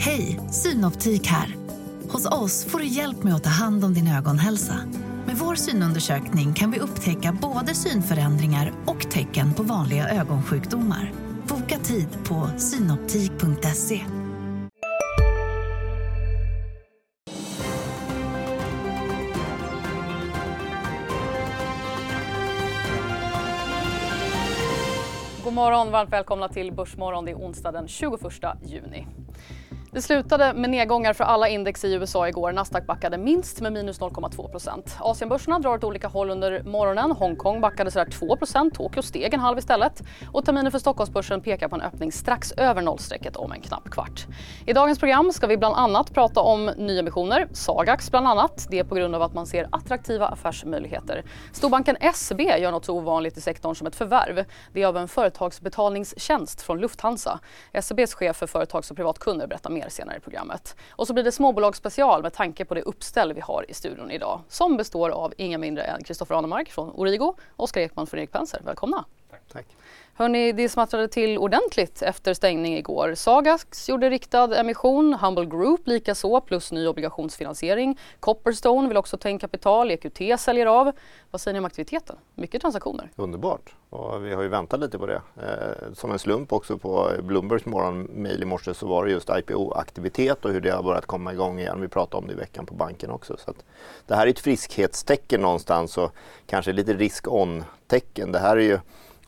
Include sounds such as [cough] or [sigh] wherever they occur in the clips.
Hej, Synoptik här. Hos oss får du hjälp med att ta hand om din ögonhälsa. Med vår synundersökning kan vi upptäcka både synförändringar och tecken på vanliga ögonsjukdomar. Boka tid på synoptik.se. God morgon, varmt välkomna till Börsmorgon. Det är onsdag den 21 juni. Det slutade med nedgångar för alla index i USA igår. Nasdaq backade minst med minus 0,2% Asienbörserna drar åt olika håll under morgonen. Hongkong backade sådär 2% Tokyo steg en halv istället. Och terminen för Stockholmsbörsen pekar på en öppning strax över nollstrecket om en knapp kvart. I dagens program ska vi bland annat prata om nyemissioner, Sagax bland annat. Det är på grund av att man ser attraktiva affärsmöjligheter. Storbanken SEB gör något så ovanligt i sektorn som ett förvärv. Det är av en företagsbetalningstjänst från Lufthansa. SEBs chef för företags och privatkunder berättar mer senare i programmet. Och så blir det småbolagsspecial med tanke på det uppställ vi har i studion idag som består av inga mindre än Kristoffer Anemark från Origo, och Oskar Ekman från Erik Penser. Välkomna! Tack. Tack. Hörni, det smattrade till ordentligt efter stängning igår. Sagax gjorde riktad emission, Humble Group likaså plus ny obligationsfinansiering. Copperstone vill också ta in kapital, EQT säljer av. Vad säger ni om aktiviteten? Mycket transaktioner. Underbart och vi har ju väntat lite på det. Eh, som en slump också på Bloombergs morgonmail i morse så var det just IPO-aktivitet och hur det har börjat komma igång igen. Vi pratade om det i veckan på banken också. Så det här är ett friskhetstecken någonstans och kanske lite risk-on-tecken. Det här är ju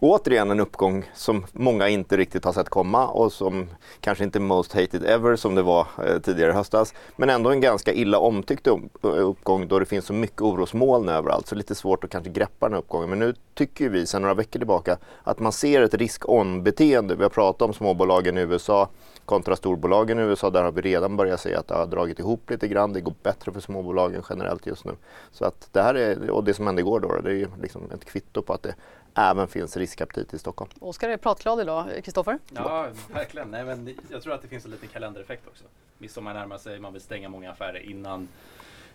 återigen en uppgång som många inte riktigt har sett komma och som kanske inte most hated ever som det var eh, tidigare i höstas. Men ändå en ganska illa omtyckt eh, uppgång då det finns så mycket orosmoln överallt. Så lite svårt att kanske greppa den här uppgången. Men nu tycker vi sedan några veckor tillbaka att man ser ett risk-on-beteende. Vi har pratat om småbolagen i USA kontra storbolagen i USA. Där har vi redan börjat se att det har dragit ihop lite grann. Det går bättre för småbolagen generellt just nu. Så att det här är, och det som hände igår då, det är liksom ett kvitto på att det även finns riskaptit i Stockholm. Oskar är pratglad idag. Kristoffer? Ja, verkligen. Nej, men jag tror att det finns en liten kalendereffekt också. Midsommar närmar sig, man vill stänga många affärer innan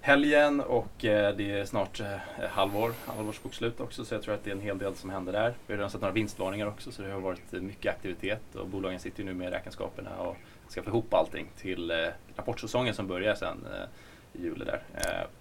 helgen och eh, det är snart eh, halvår, halvårsbokslut också så jag tror att det är en hel del som händer där. Vi har redan sett några vinstvarningar också så det har varit mycket aktivitet och bolagen sitter ju nu med räkenskaperna och ska få ihop allting till eh, rapportsäsongen som börjar sen i juli där.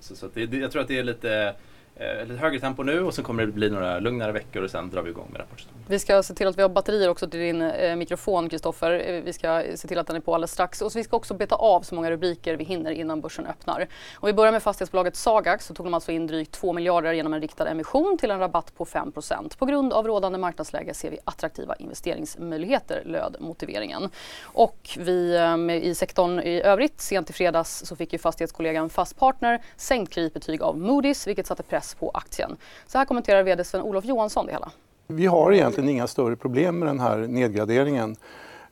Så, så det, jag tror att det är lite eh, lite högre tempo nu och sen kommer det bli några lugnare veckor och sen drar vi igång med rapportsäsongen. Vi ska se till att vi har batterier också till din eh, mikrofon Kristoffer. Eh, vi ska se till att den är på alldeles strax och så vi ska också beta av så många rubriker vi hinner innan börsen öppnar. Om vi börjar med fastighetsbolaget Sagax så tog de alltså in drygt 2 miljarder genom en riktad emission till en rabatt på 5% På grund av rådande marknadsläge ser vi attraktiva investeringsmöjligheter, löd motiveringen. Och vi eh, i sektorn i övrigt, sent i fredags så fick ju fastighetskollegan Fastpartner sänkt kreditbetyg av Moody's vilket satte press press på aktien. Så här kommenterar vd Sven-Olof Johansson det hela. Vi har egentligen inga större problem med den här nedgraderingen.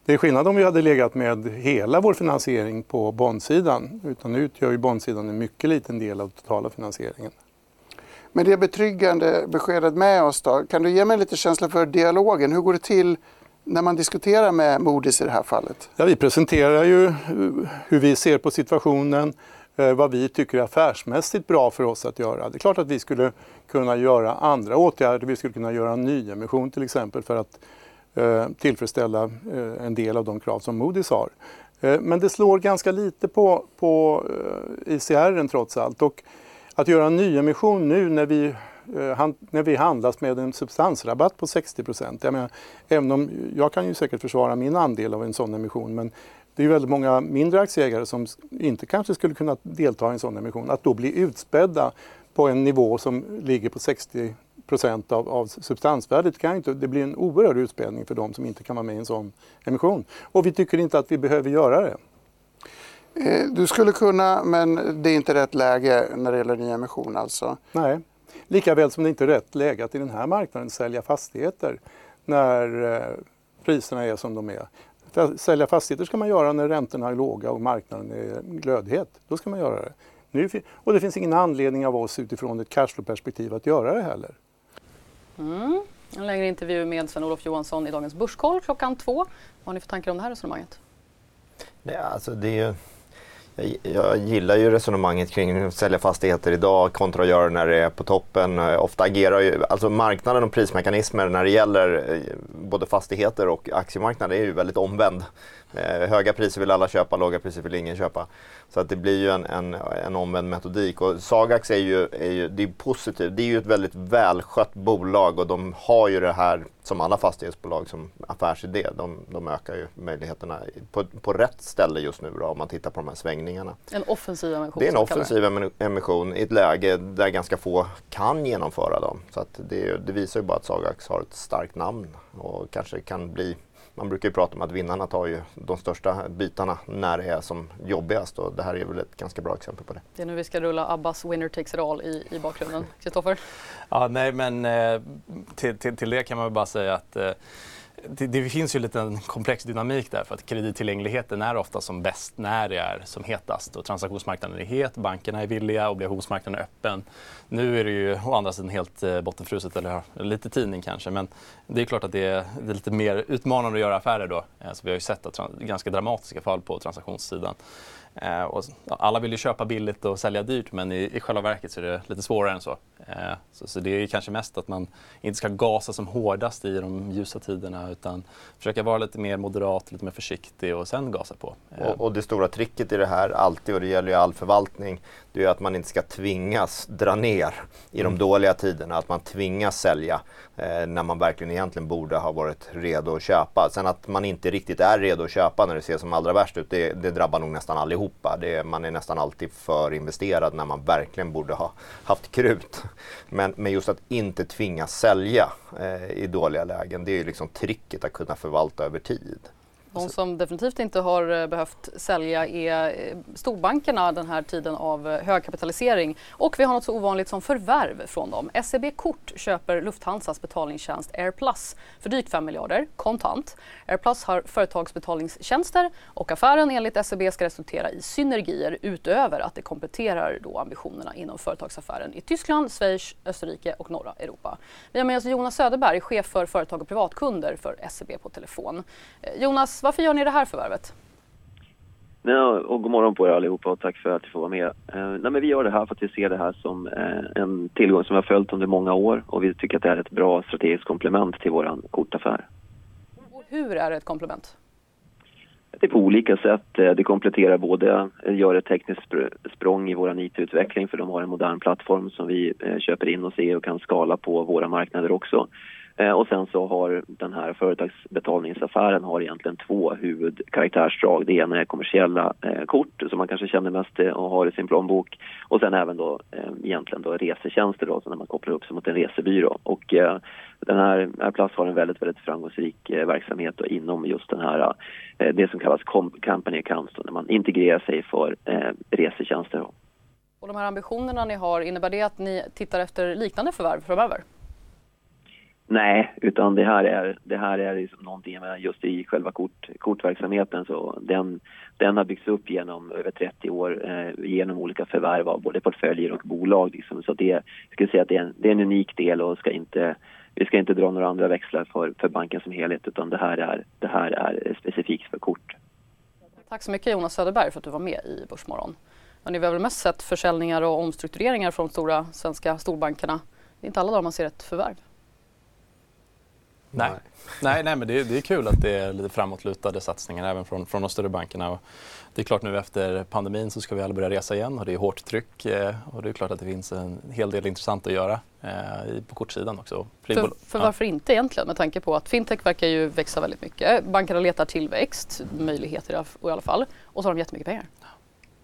Det är skillnad om vi hade legat med hela vår finansiering på bondsidan. Utan nu utgör ju bondsidan en mycket liten del av totala finansieringen. Med det betryggande beskedet med oss då, kan du ge mig lite känsla för dialogen? Hur går det till när man diskuterar med Moody's i det här fallet? Ja, vi presenterar ju hur vi ser på situationen, Eh, Eh, vad vi tycker är affärsmässigt bra för oss att göra. Det är klart att vi skulle kunna göra andra åtgärder. Vi skulle kunna göra en nyemission till exempel för att eh, tillfredsställa eh, en del av de krav som Moody's har. Men det slår ganska lite på, på ICR trots allt. Och att göra en nyemission nu när vi, när vi handlas med en substansrabatt på 60 procent. Jag, jag kan ju säkert försvara min andel av en sån emission men det är väldigt många mindre aktieägare som inte kanske skulle kunna delta i en sån emission. Att då bli utspädda på en nivå som ligger på 60 procent av, av substansvärdet, kan inte, det blir en oerhörd utspädning för de som inte kan vara med i en sån emission. Och vi tycker inte att vi behöver göra det. Eh, du skulle kunna, men det är inte rätt läge när det gäller nyemission alltså? Nej, lika väl som det inte är rätt läge att i den här marknaden sälja fastigheter när eh, priserna är som de är. Sälja fastigheter ska man göra när räntorna är låga och marknaden är glödhet. Då ska man göra det. Nu, och det finns ingen anledning av oss utifrån ett cashflow-perspektiv att göra det heller. Mm. En längre intervju med Sven-Olof Johansson i dagens Börskoll klockan två. Vad har ni för tankar om det här resonemanget? Ja, alltså det är jag, jag, gillar ju resonemanget kring att sälja fastigheter idag kontra att göra när det är på toppen. Eh, ofta agerar ju, alltså marknaden och prismekanismer när det gäller eh, både fastigheter och aktiemarknaden är ju väldigt omvänd. Eh, höga priser vill alla köpa, låga priser vill ingen köpa. Så att det blir ju en, en, en omvänd metodik. Och Sagax är ju, är ju det är positivt. Det är ju ett väldigt välskött bolag och de har ju det här som alla fastighetsbolag som affärsidé. De, de ökar ju möjligheterna på, på rätt ställe just nu då, om man tittar på de här svängningarna. En offensiv emission? Det är en offensiv emission i ett läge där ganska få kan genomföra dem. Så att det, det visar ju bara att Sagax har ett starkt namn och kanske kan bli man brukar ju prata om att vinnarna tar ju de största bitarna när det är som jobbigast och det här är väl ett ganska bra exempel på det. Det är nu vi ska rulla Abbas Winner takes it all i, i bakgrunden. [laughs] Kristoffer? ja, nej men eh, till, till, till, det kan man väl bara säga att eh, det, det, finns ju lite en komplex dynamik där för att kredittillgängligheten är ofta som bäst när det är som hetast och transaktionsmarknaden är het, bankerna är villiga, obligationsmarknaden är öppen. Nu är det ju å andra sidan helt eh, bottenfruset, eller lite tidning kanske, men det är klart att det är, det är lite mer utmanande att göra affärer då. Eh, så vi har ju sett att, ganska dramatiska fall på transaktionssidan. Eh, och alla vill ju köpa billigt och sälja dyrt men i, i själva verket så är det lite svårare än så. Eh, så, så, det är kanske mest att man inte ska gasa som hårdast i de ljusa tiderna utan försöka vara lite mer moderat, lite mer försiktig och sen gasa på. Eh. Och, och, det stora tricket i det här, alltid, och det gäller ju all förvaltning, det är att man inte ska tvingas dra ner i de mm. dåliga tiderna, att man tvingas sälja eh, när man verkligen egentligen borde ha varit redo att köpa. Sen att man inte riktigt är redo att köpa när det ser som allra värst ut, det, det drabbar nog nästan allihopa. Det, man är nästan alltid för investerad när man verkligen borde ha haft krut. Men, men just att inte tvingas sälja eh, i dåliga lägen, det är ju liksom tricket att kunna förvalta över tid. De som definitivt inte har eh, behövt sälja är eh, storbankerna den här tiden av eh, hög kapitalisering. Och vi har något så ovanligt som förvärv från dem. SEB Kort köper Lufthansas betalningstjänst AirPlus för drygt 5 miljarder kontant. AirPlus har företagsbetalningstjänster och affären enligt SEB ska resultera i synergier utöver att det kompletterar då ambitionerna inom företagsaffären i Tyskland, Schweiz, Österrike och norra Europa. Vi har med oss Jonas Söderberg, chef för företag och privatkunder för SEB på telefon. Jonas, varför gör ni det här förvärvet? Ja, och god morgon på er allihopa och tack för att jag får vara med. Eh, nej, men vi gör det här för att vi ser det här som eh, en tillgång som vi har följt under många år och vi tycker att det är ett bra strategiskt komplement till vår kortaffär. Och hur är det ett komplement? Det är på olika sätt. Eh, det kompletterar både, eh, gör ett tekniskt språng i vår IT-utveckling för de har en modern plattform som vi eh, köper in och ser och kan skala på våra marknader också. Eh, och sen så har den här företagsbetalningsaffären har egentligen två huvudkaraktärsdrag. Det ena är kommersiella eh, kort som man kanske känner mest och har i sin plånbok. Och sen även då eh, egentligen då resetjänster då, så när man kopplar upp sig mot en resebyrå. Och den här Airplus har en väldigt, väldigt framgångsrik verksamhet då, inom just den här, det som kallas company accounts då, när man integrerar sig för resetjänster. Då. Och de här ambitionerna ni har, innebär det att ni tittar efter liknande förvärv framöver? Nej, utan det här är, det här är liksom någonting med just i själva kort, kortverksamheten så den, den har byggts upp genom över 30 år eh, genom olika förvärv av både portföljer och bolag. Liksom. Så det, jag skulle säga att det är, en, det är en unik del och ska inte, vi ska inte dra några andra växlar för, för banken som helhet utan det här, är, det här är specifikt för kort. Tack så mycket Jonas Söderberg för att du var med i Börsmorgon. Men vi har väl mest sett försäljningar och omstruktureringar från de stora svenska storbankerna. Det är inte alla dagar man ser ett förvärv. Nej, nej, nej men det, det, är kul att det är lite framåtlutade satsningar även från, från de större bankerna. Och det är klart nu efter pandemin så ska vi alla börja resa igen och det är hårt tryck eh, och det är klart att det finns en hel del intressant att göra eh, på kortsidan också. För, för varför inte egentligen med tanke på att fintech verkar ju växa väldigt mycket. Bankerna letar tillväxt, möjligheter i alla fall och så har de jättemycket pengar.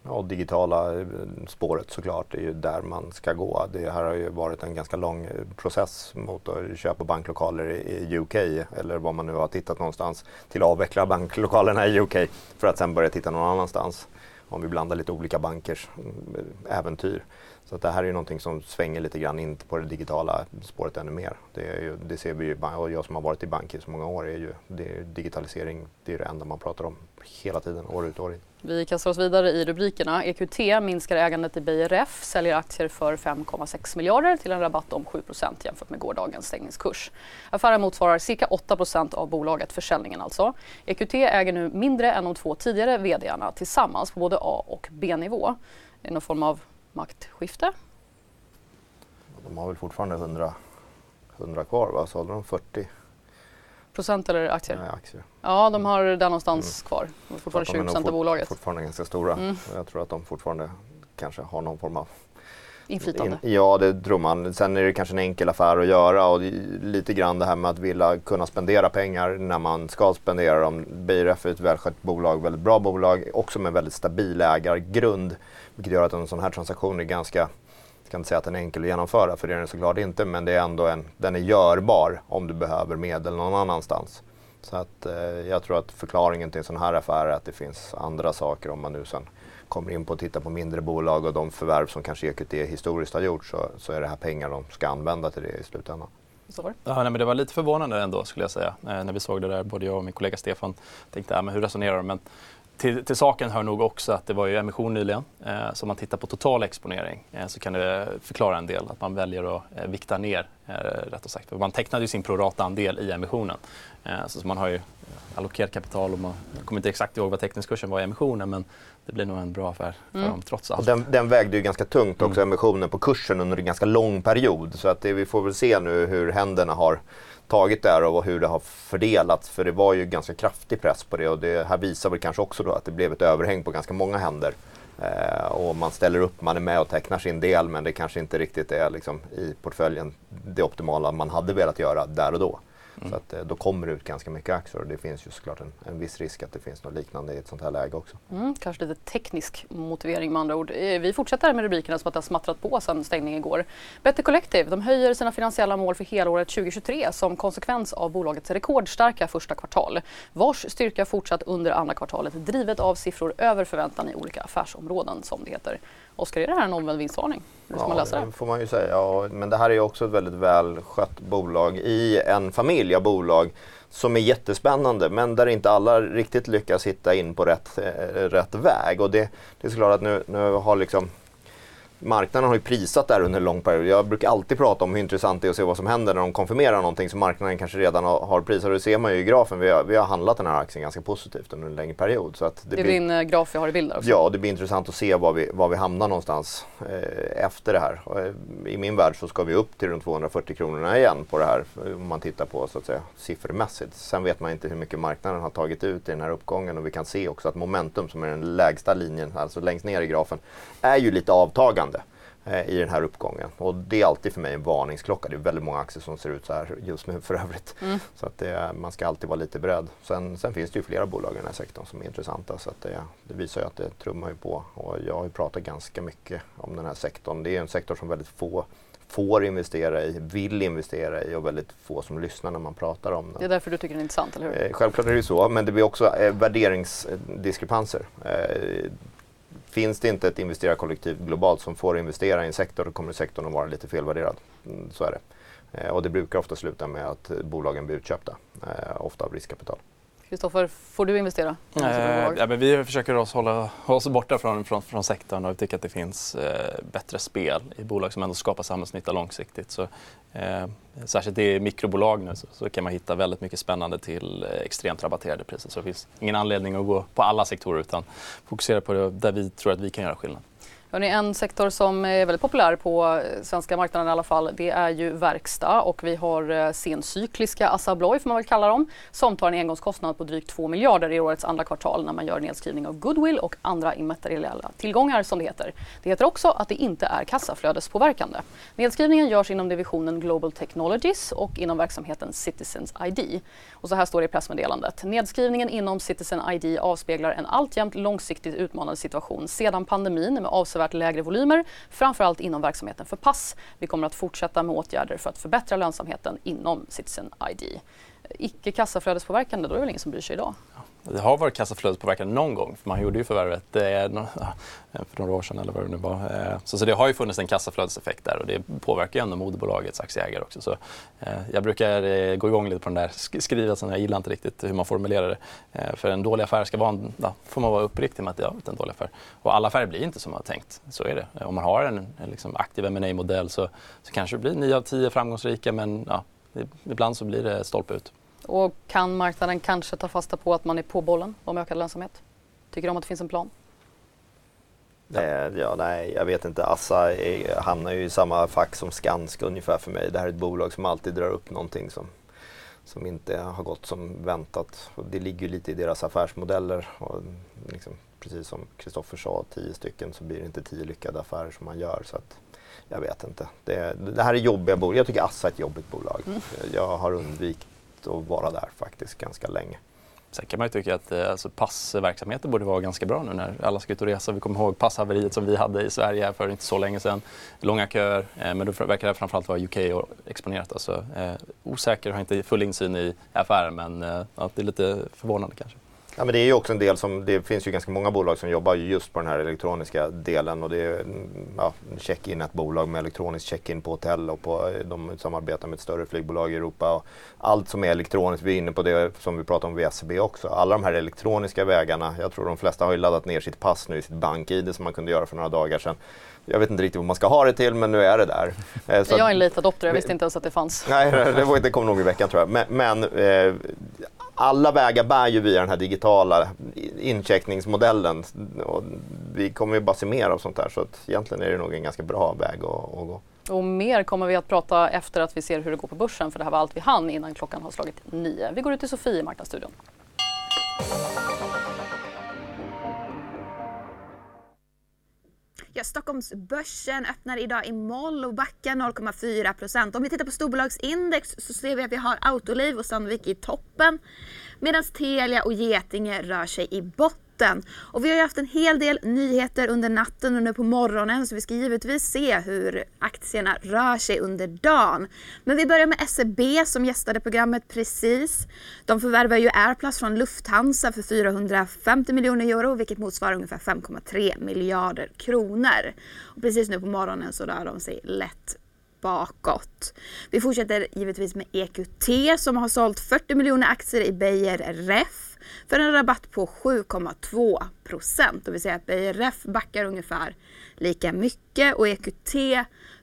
Och digitala eh, spåret såklart är ju där man ska gå. Det här har ju varit en ganska lång eh, process mot att köpa banklokaler i UK eller var man nu har tittat någonstans till att avveckla banklokalerna i UK för att sen börja titta någon annanstans. Om vi blandar lite olika bankers mm, äventyr. Så att det här är ju någonting som svänger lite grann in på det digitala spåret ännu mer. Det, ju, det ser vi ju, och jag som har varit i bank i så många år, är ju det, digitalisering det är det enda man pratar om hela tiden, år ut och år in. Vi kastar oss vidare i rubrikerna. EQT minskar ägandet i BRF, säljer aktier för 5,6 miljarder till en rabatt om 7% jämfört med gårdagens stängningskurs. Affären motsvarar cirka 8% av bolaget, försäljningen alltså. EQT äger nu mindre än de två tidigare vdarna tillsammans på både A och B-nivå. Är någon form av maktskifte? De har väl fortfarande 100, 100 kvar, va? så håller de 40 Procent eller aktier? Nej, aktier. Ja, de har där någonstans kvar. De har fortfarande För att de är 20 nog procent av bolaget. fortfarande ganska stora. Mm. Jag tror att de fortfarande kanske har någon form av Inflytande. In, ja, det tror man. Sen är det kanske en enkel affär att göra och lite grann det här med att vilja kunna spendera pengar när man ska spendera dem. BRF är ett välskött bolag, väldigt bra bolag, också med väldigt stabil ägargrund. Vilket gör att en sån här transaktion är ganska, jag ska inte säga att den är enkel att genomföra, för det är den såklart inte, men det är ändå en, den är görbar om du behöver medel någon annanstans. Så att, eh, jag tror att förklaringen till en sån här affär är att det finns andra saker om man nu sen kommer in på att titta på mindre bolag och de förvärv som kanske EQT historiskt har gjort så, så är det här pengar de ska använda till det i slutändan. Ja, nej, men det var lite förvånande ändå skulle jag säga. Eh, när vi såg det där, både jag och min kollega Stefan tänkte, ja, men hur resonerar de? Men till, till saken hör nog också att det var ju emission nyligen. Eh, så om man tittar på total exponering eh, så kan det förklara en del att man väljer att eh, vikta ner, eh, rättare sagt. För man tecknade ju sin prorata-andel i emissionen. Eh, så man har ju allokerat kapital och man jag kommer inte exakt ihåg vad teckningskursen var i emissionen men det blir nog en bra affär för Mm. dem trots Och allt. den, den vägde ju ganska tungt också, emissionen på kursen under en ganska lång period. Så att det, vi får väl se nu hur händerna har tagit där och hur det har fördelats. För det var ju ganska kraftig press på det och det här visar väl kanske också då att det blev ett överhäng på ganska många händer. Eh, och man ställer upp, man är med och tecknar sin del men det kanske inte riktigt är liksom, i portföljen det optimala man hade velat göra där och då. Så att, eh, då kommer det ut ganska mycket aktier och det finns ju såklart en, en viss risk att det finns något liknande i ett sånt här läge också. Mm, kanske lite teknisk motivering med andra ord. Eh, Vi fortsätter med rubrikerna som att det har smattrat på sedan stängningen igår. Better Collective de höjer sina finansiella mål för helåret 2023 som konsekvens av bolagets rekordstarka första kvartal vars styrka fortsatt under andra kvartalet drivet av siffror över förväntan i olika affärsområden som det heter. Oskar, är det här en omvänd vinstvarning? Hur ska man läsa det? det får man ju säga. Ja, men det här är ju också ett väldigt välskött bolag i en familj av bolag som är jättespännande men där inte alla riktigt lyckas hitta in på rätt, eh, rätt väg. Och det, det är såklart att nu, nu har liksom Marknaden har ju prisat det här under en lång period. Jag brukar alltid prata om hur intressant det är att se vad som händer när de konfirmerar någonting som marknaden kanske redan har, prisat. Det ser man ju i grafen. Vi har, vi har handlat den här aktien ganska positivt under en längre period. Så det Det är blir- din eh, graf jag har i bild där också. Ja, det blir intressant att se var vi, var vi hamnar någonstans eh, efter det här. Eh, I min värld så ska vi upp till de 240 kronorna igen på det här om man tittar på så att säga siffermässigt. Sen vet man inte hur mycket marknaden har tagit ut i den här uppgången och vi kan se också att momentum som är den lägsta linjen, alltså längst ner i grafen, är ju lite avtagande i den här uppgången. Och det är alltid för mig en varningsklocka. Det är väldigt många aktier som ser ut så här just nu för övrigt. Mm. Så att det, man ska alltid vara lite beredd. Sen, sen finns det ju flera bolag i den här sektorn som är intressanta. Så att det, det visar ju att det trummar ju på. Och jag har ju pratat ganska mycket om den här sektorn. Det är en sektor som väldigt få får investera i, vill investera i och väldigt få som lyssnar när man pratar om Det är den. därför du tycker den är intressant, eller hur? Eh, självklart är det ju så, men det blir också eh, värderingsdiskrepanser. Eh, finns det inte ett investerarkollektiv globalt som får investera i en sektor, då kommer sektorn att vara lite felvärderad. Mm, så är det. Eh, och det brukar ofta sluta med att bolagen blir utköpta, eh, ofta av riskkapital. Kristoffer, får du investera? Eh, ja, men vi försöker oss hålla oss borta från, från, från sektorn och vi tycker att det finns eh, bättre spel i bolag som ändå skapar samhällsnytta långsiktigt. Så, eh, särskilt i mikrobolag nu så, så kan man hitta väldigt mycket spännande till eh, extremt rabatterade priser. Så det finns ingen anledning att gå på alla sektorer utan fokusera på det där vi tror att vi kan göra skillnad. Hörrni, en sektor som är väldigt populär på eh, svenska marknaden i alla fall, det är ju verkstad och vi har eh, sencykliska Assa Abloy får man väl kalla dem, som tar en engångskostnad på drygt 2 miljarder i årets andra kvartal när man gör nedskrivning av goodwill och andra immateriella tillgångar som det heter. Det heter också att det inte är kassaflödespåverkande. Nedskrivningen görs inom divisionen Global Technologies och inom verksamheten Citizens ID. Och så här står det i pressmeddelandet. Nedskrivningen inom Citizen ID avspeglar en alltjämt långsiktigt utmanande situation sedan pandemin med avsevärt lägre volymer, framförallt inom verksamheten för pass. Vi kommer att fortsätta med åtgärder för att förbättra lönsamheten inom Citizen ID. Icke kassaflödespåverkande, då är det väl ingen som bryr sig idag? Det har varit kassaflödespåverkande någon gång, för man gjorde ju förvärvet eh, för några år sedan eller vad det nu var. Eh, så, så det har ju funnits en kassaflödeseffekt där och det påverkar ju ändå moderbolagets aktieägare också. Så, eh, jag brukar eh, gå igång lite på den där skrivelsen, jag gillar inte riktigt hur man formulerar det. Eh, för en dålig affär ska vara en, ja, får man vara uppriktig med att det är en dålig affär. Och alla affärer blir inte som man har tänkt, så är det. Om man har en, en liksom aktiv ma modell så, så kanske det blir 9 av 10 framgångsrika men ja, ibland så blir det stolpe ut. Och kan marknaden kanske ta fasta på att man är på bollen om ökad lönsamhet? Tycker du om att det finns en plan? Eh, ja, nej, jag vet inte. Assa är, hamnar ju i samma fack som Skanska ungefär för mig. Det här är ett bolag som alltid drar upp någonting som, som inte har gått som väntat. Och det ligger lite i deras affärsmodeller. Och liksom, precis som Kristoffer sa, tio stycken så blir det inte tio lyckade affärer som man gör. Så att, jag vet inte. Det, det här är jobbiga bolag. Jag tycker Assa är ett jobbigt bolag. Mm. Jag har undvikit att vara där faktiskt ganska länge. Sen kan man ju tycka att eh, alltså, passverksamheten borde vara ganska bra nu när alla ska ut och resa. Vi kommer ihåg passhaveriet som vi hade i Sverige för inte så länge sedan. Långa köer, eh, men då verkar det framförallt vara UK-exponerat. Alltså, eh, osäker, har inte full insyn i affären men eh, ja, det är lite förvånande kanske. Ja, men det är ju också en del som, det finns ju ganska många bolag som jobbar just på den här elektroniska delen och det är ja, check-in ett bolag med elektronisk check-in på hotell och på, de samarbetar med ett större flygbolag i Europa. Och allt som är elektroniskt, vi är inne på det som vi pratade om vid SEB också, alla de här elektroniska vägarna, jag tror de flesta har ju laddat ner sitt pass nu, i sitt bank-id som man kunde göra för några dagar sedan. Jag vet inte riktigt vad man ska ha det till men nu är det där. [laughs] Eh, så jag är en late adopter, jag visste inte ens att det fanns. [laughs] Nej, det, var, det kom nog i veckan tror jag. Men, men eh, alla vägar bär ju via den här digitala incheckningsmodellen. Och vi kommer ju bara se mer av sånt där så att egentligen är det nog en ganska bra väg att, att gå. Och mer kommer vi att prata efter att vi ser hur det går på börsen för det här var allt vi hann innan klockan har slagit nio. Vi går ut till Sofie i Marknadsstudion. Vecka. Stockholmsbörsen öppnar idag i moll och backar 0,4 procent. Om vi tittar på storbolagsindex så ser vi att vi har Autoliv och Sandvik i toppen medan Telia och Getinge rör sig i botten natten. Och vi har ju haft en hel del nyheter under natten och nu på morgonen så vi ska givetvis se hur aktierna rör sig under dagen. Men vi börjar med SEB som gästade programmet precis. De förvärvar ju Airplus från Lufthansa för 450 miljoner euro vilket motsvarar ungefär 5,3 miljarder kronor. Och precis nu på morgonen så rör de sig lätt bakåt. Vi fortsätter givetvis med EQT som har sålt 40 miljoner aktier i Beijer Ref för en rabatt på 7,2 procent. Det vill säga att BRF backar ungefär lika mycket och EQT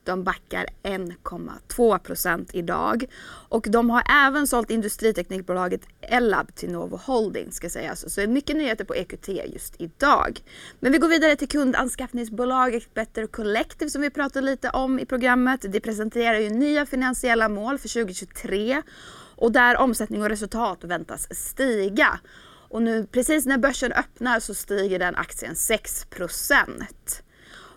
de backar 1,2 procent idag. Och de har även sålt industriteknikbolaget Ellab till Novo Holding ska sägas. Så det är mycket nyheter på EQT just idag. Men vi går vidare till kundanskaffningsbolaget Better Collective som vi pratade lite om i programmet. Det presenterar ju nya finansiella mål för 2023 och där omsättning och resultat väntas stiga. Och nu precis när börsen öppnar så stiger den aktien 6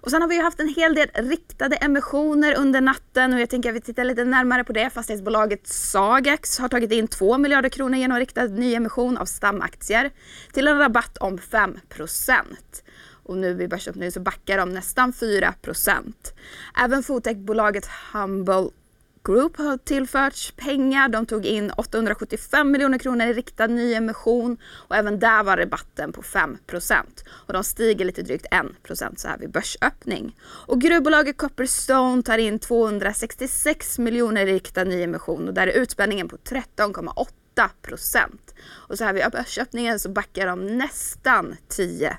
och sen har vi ju haft en hel del riktade emissioner under natten och jag tänker att vi tittar lite närmare på det. Fastighetsbolaget Sagax har tagit in 2 miljarder kronor genom riktad nyemission av stamaktier till en rabatt om 5 och nu vid börsöppningen så backar de nästan 4% Även fotechbolaget Humble Group har tillförts pengar. De tog in 875 miljoner kronor i riktad nyemission och även där var rabatten på 5% och de stiger lite drygt 1% så här vid börsöppning. Och gruvbolaget Copperstone tar in 266 miljoner i riktad nyemission och där är utspänningen på 13,8% Och så här vid börsöppningen så backar de nästan 10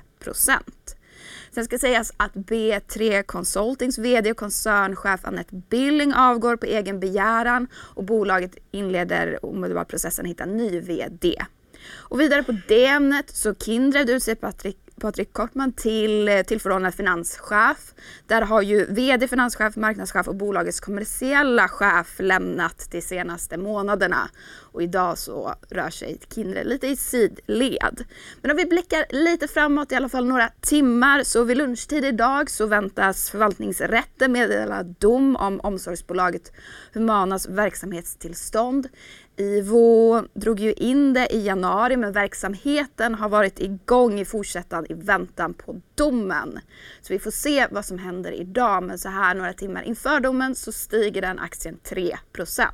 Sen ska sägas att B3 Consultings VD och koncernchef Annette Billing avgår på egen begäran och bolaget inleder omedelbart processen att hitta ny VD. Och vidare på det ämnet så Kindred utser Patrik Patrik Kortman till eh, tillförordnad finanschef. Där har ju VD, finanschef, marknadschef och bolagets kommersiella chef lämnat de senaste månaderna. Och idag så rör sig Kindred lite i sidled. Men om vi blickar lite framåt, i alla fall några timmar, så vid lunchtid idag så väntas förvaltningsrätten meddela dom om omsorgsbolaget Humanas verksamhetstillstånd. IVO drog ju in det i januari men verksamheten har varit igång i fortsättan i väntan på domen. Så vi får se vad som händer idag men så här några timmar inför domen så stiger den aktien 3%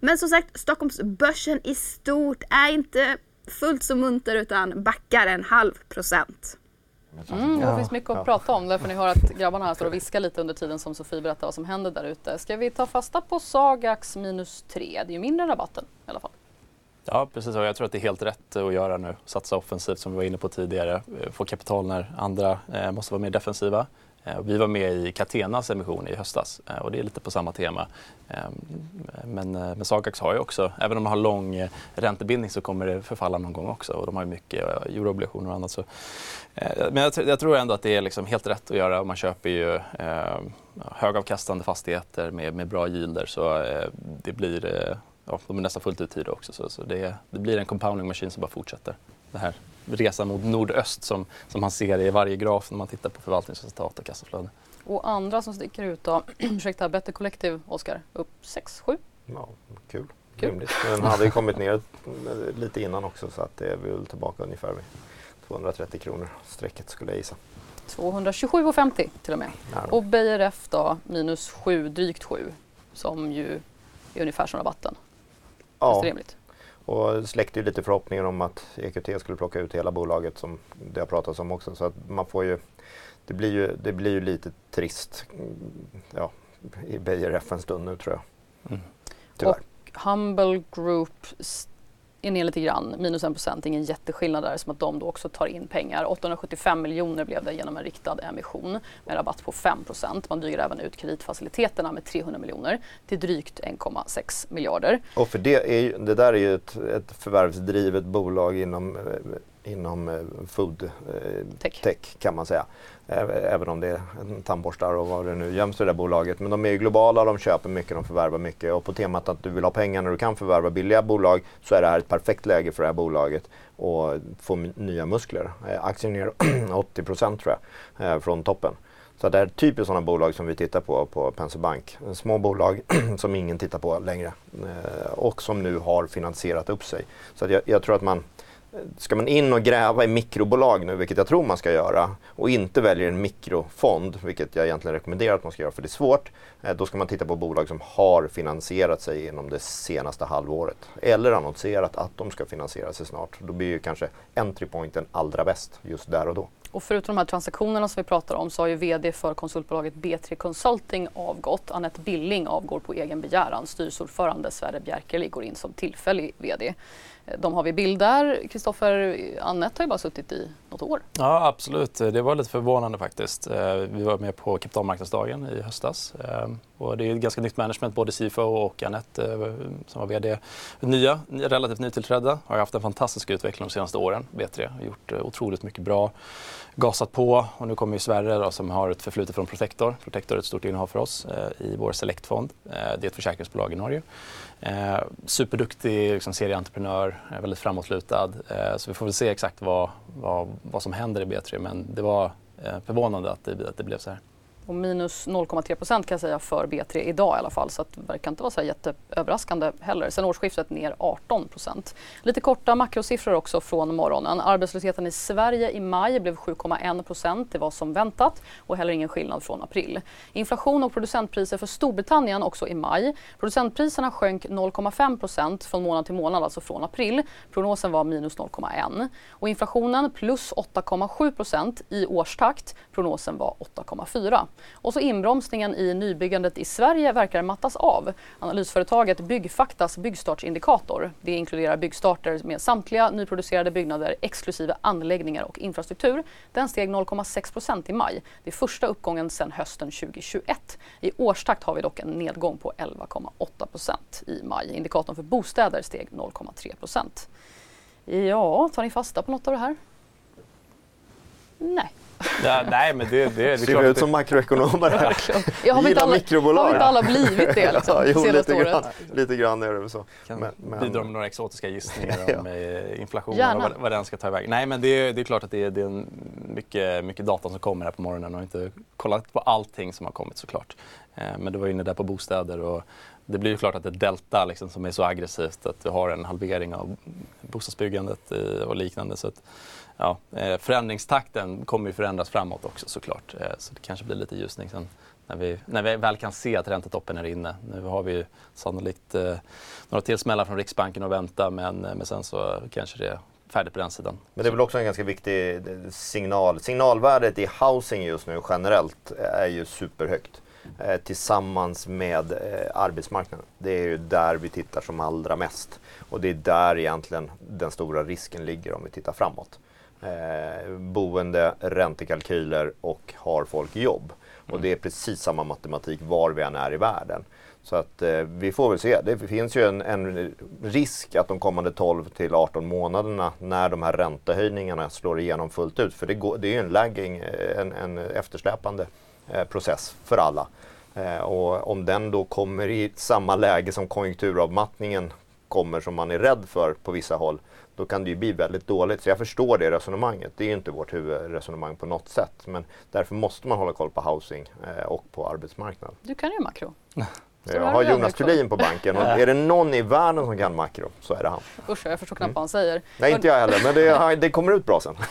Men som sagt, Stockholmsbörsen i stort är inte fullt så munter utan backar en halv procent. Mm, det finns mycket att ja. prata om. Därför ni hör att grabbarna här står och viskar lite under tiden som Sofie berättar vad som händer där ute. Ska vi ta fasta på Sagax minus 3? Det är ju mindre rabatten i alla fall. Ja, precis. Jag tror att det är helt rätt att göra nu. Satsa offensivt som vi var inne på tidigare. Få kapital när andra eh, måste vara mer defensiva. Eh, vi var med i Catenas emission i höstas eh, och det är lite på samma tema. Ehm, men, eh, men Sagax har ju också, även om de har lång räntebindning så kommer det förfalla någon gång också och de har ju mycket euroobligationer och annat. Så. Men jag, jag, tror ändå att det är liksom helt rätt att göra. Man köper ju eh, högavkastande fastigheter med, med bra yielder så eh, det blir ja, de är nästan fullt uthyrda också. Så, så det, det, blir en compounding maskin som bara fortsätter. Det här resan mot nordöst som, som man ser i varje graf när man tittar på förvaltningsresultat och kassaflöde. Och andra som sticker ut då, [clears throat] ursäkta, Better Collective, Oskar, upp 6-7? Ja, kul. kul. Rimligt. Den hade ju kommit ner lite innan också så att det är väl tillbaka ungefär vid 230 kronor strecket skulle jag gissa. 227,50 till och med. Ja. Och BRF då minus 7, drygt 7 som ju är ungefär som rabatten. Ja. rimligt? Och släckte ju lite förhoppningar om att EQT skulle plocka ut hela bolaget som det har pratats om också. Så att man får ju, det, blir ju, det blir ju lite trist ja, i BRF en stund nu tror jag. Mm. Tyvärr. Och Humble Group är ner lite grann, minus 1 procent, ingen jätteskillnad där som att de då också tar in pengar. 875 miljoner blev det genom en riktad emission med rabatt på 5 procent. Man dyker även ut kreditfaciliteterna med 300 miljoner till drygt 1,6 miljarder. Och för det, är ju, det där är ju ett, ett förvärvsdrivet bolag inom eh, inom eh, food eh, tech. tech. kan man säga. Även om det är tandborstar och vad det nu göms i det där bolaget. Men de är ju globala, de köper mycket, de förvärvar mycket. Och på temat att du vill ha pengar när du kan förvärva billiga bolag så är det här ett perfekt läge för det här bolaget och få nya muskler. Eh, aktien ner 80% [clears throat] tror jag från toppen. Så det är typiskt sådana bolag som vi tittar på på Penser Bank. Små bolag [clears throat] som ingen tittar på längre och som nu har finansierat upp sig. Så jag, jag tror att man Ska man in och gräva i mikrobolag nu, vilket jag tror man ska göra, och inte väljer en mikrofond, vilket jag egentligen rekommenderar att man ska göra för det är svårt, då ska man titta på bolag som har finansierat sig inom det senaste halvåret. Eller annonserat att de ska finansiera sig snart. Då blir ju kanske entry pointen allra bäst just där och då. Och förutom de här transaktionerna som vi pratar om så har ju VD för konsultbolaget B3 Consulting avgått. Anette Billing avgår på egen begäran. Styrelseordförande Sverre Bjerkeli går in som tillfällig VD. De har vi bild där. Kristoffer, Annette har ju bara suttit i något år. Ja, absolut. Det var lite förvånande faktiskt. Eh, vi var med på kapitalmarknadsdagen i höstas. Och det är ett ganska nytt management, både CFO och Anette eh, som var VD. Nya, relativt nytillträdda, har haft en fantastisk utveckling de senaste åren, B3. Har gjort eh, otroligt mycket bra gasat på och nu kommer ju Sverre då, som har ett förflutet från Protector. Protector är ett stort innehav för oss eh, i vår Selectfond. Det är ett försäkringsbolag i Norge. Superduktig liksom, serieentreprenör, väldigt framåtlutad. Så vi får väl se exakt vad, vad, vad som händer i B3 men det var förvånande att det, att det blev så här. Och minus 0,3 procent kan jag säga för B3 idag i alla fall. Så det verkar inte vara så jätteöverraskande heller. Sen årsskiftet ner 18 procent. Lite korta makrosiffror också från morgonen. Arbetslösheten i Sverige i maj blev 7,1 procent. Det var som väntat och heller ingen skillnad från april. Inflation och producentpriser för Storbritannien också i maj. Producentpriserna sjönk 0,5 procent från månad till månad, alltså från april. Prognosen var minus 0,1. Och inflationen plus 8,7 procent i årstakt. Prognosen var 8,4. Och så inbromsningen i nybyggandet i Sverige verkar mattas av. Analysföretaget Byggfaktas byggstartsindikator, det inkluderar byggstarter med samtliga nyproducerade byggnader exklusive anläggningar och infrastruktur, den steg 0,6% i maj. Det är första uppgången sedan hösten 2021. I årstakt har vi dock en nedgång på 11,8% i maj. Indikatorn för bostäder steg 0,3% Ja, tar ni fasta på något av det här? Nej. Ja, nej, men det, det, det Ser vi ut som makroekonomer här? Jag har inte alla, mikrobolag. Har inte alla blivit det [laughs] liksom, ja, jo, lite grann, lite grann är det så. Kan men, men... bidra med några exotiska gissningar [laughs] om ja. Eh, inflationen och vad, vad den ska ta iväg. Nej, men det, det är klart att det, det är mycket, mycket data som kommer här på morgonen och inte kollat på allting som har kommit såklart. Eh, men du var inne där på bostäder och det blir ju klart att det är delta liksom, som är så aggressivt att du har en halvering av bostadsbyggandet och liknande. Så att, ja, eh, förändringstakten kommer ju förändras framåt också såklart. Eh, så det kanske blir lite ljusning sen när vi, när vi väl kan se att räntetoppen är inne. Nu har vi sannolikt eh, några tillsmällar från Riksbanken att vänta men, eh, men sen så kanske det är färdigt på den sidan. Men det är väl också en ganska viktig signal. Signalvärdet i housing just nu generellt är ju superhögt. Eh, tillsammans med eh, arbetsmarknaden. Det är ju där vi tittar som allra mest. Och det är där egentligen den stora risken ligger om vi tittar framåt eh, boende, räntekalkyler och har folk jobb. Och mm. det är precis samma matematik var vi än är i världen. Så att eh, vi får väl se. Det finns ju en, en, risk att de kommande 12 till 18 månaderna när de här räntehöjningarna slår igenom fullt ut, för det, går, det är ju en lagging, en, en eftersläpande eh, process för alla. Eh, och om den då kommer i samma läge som konjunkturavmattningen kommer som man är rädd för på vissa håll, då kan det ju bli väldigt dåligt. Så jag förstår det resonemanget. Det är inte vårt huvudresonemang på något sätt. Men därför måste man hålla koll på housing eh, och på arbetsmarknaden. Du kan ju makro. [laughs] Jag har Jonas Thulin på banken och är det någon i världen som kan makro så är det han. Usch, jag förstår knappt mm. vad han säger. Nej, inte jag heller, men det, det kommer ut bra sen. [laughs]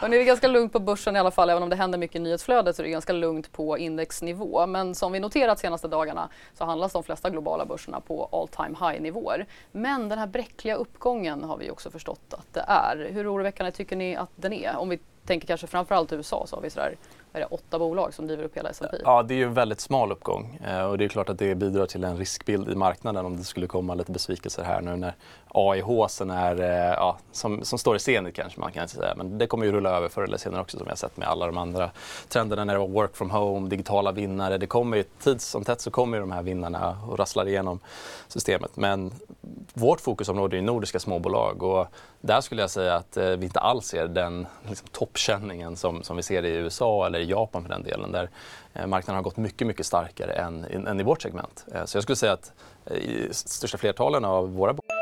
Ja. det är ganska lugnt på börsen i alla fall, även om det händer mycket i nyhetsflödet så är det ganska lugnt på indexnivå. Men som vi noterat senaste dagarna så handlas de flesta globala börserna på all time high-nivåer. Men den här bräckliga uppgången har vi också förstått att det är. Hur oroväckande tycker ni att den är? Om vi tänker kanske framförallt USA så har vi sådär är det, åtta bolag som driver upp hela S&P. Ja, det är ju en väldigt smal uppgång eh, och det är klart att det bidrar till en riskbild i marknaden om det skulle komma lite besvikelser här nu när AIH är, eh, ja, som, som står i scenet kanske man kan säga. Men det kommer ju rulla över förr eller senare också som vi har sett med alla de andra trenderna när det var work from home, digitala vinnare. Det kommer ju tids som tätt så kommer ju de här vinnarna och rasslar igenom systemet. Men vårt fokusområde är ju nordiska småbolag och där skulle jag säga att eh, vi inte alls ser den liksom, toppkänningen som, som vi ser i USA eller i Japan för den delen. Där eh, marknaden har gått mycket, mycket starkare än, än i vårt segment. Så jag skulle säga att i största flertalen av våra bolag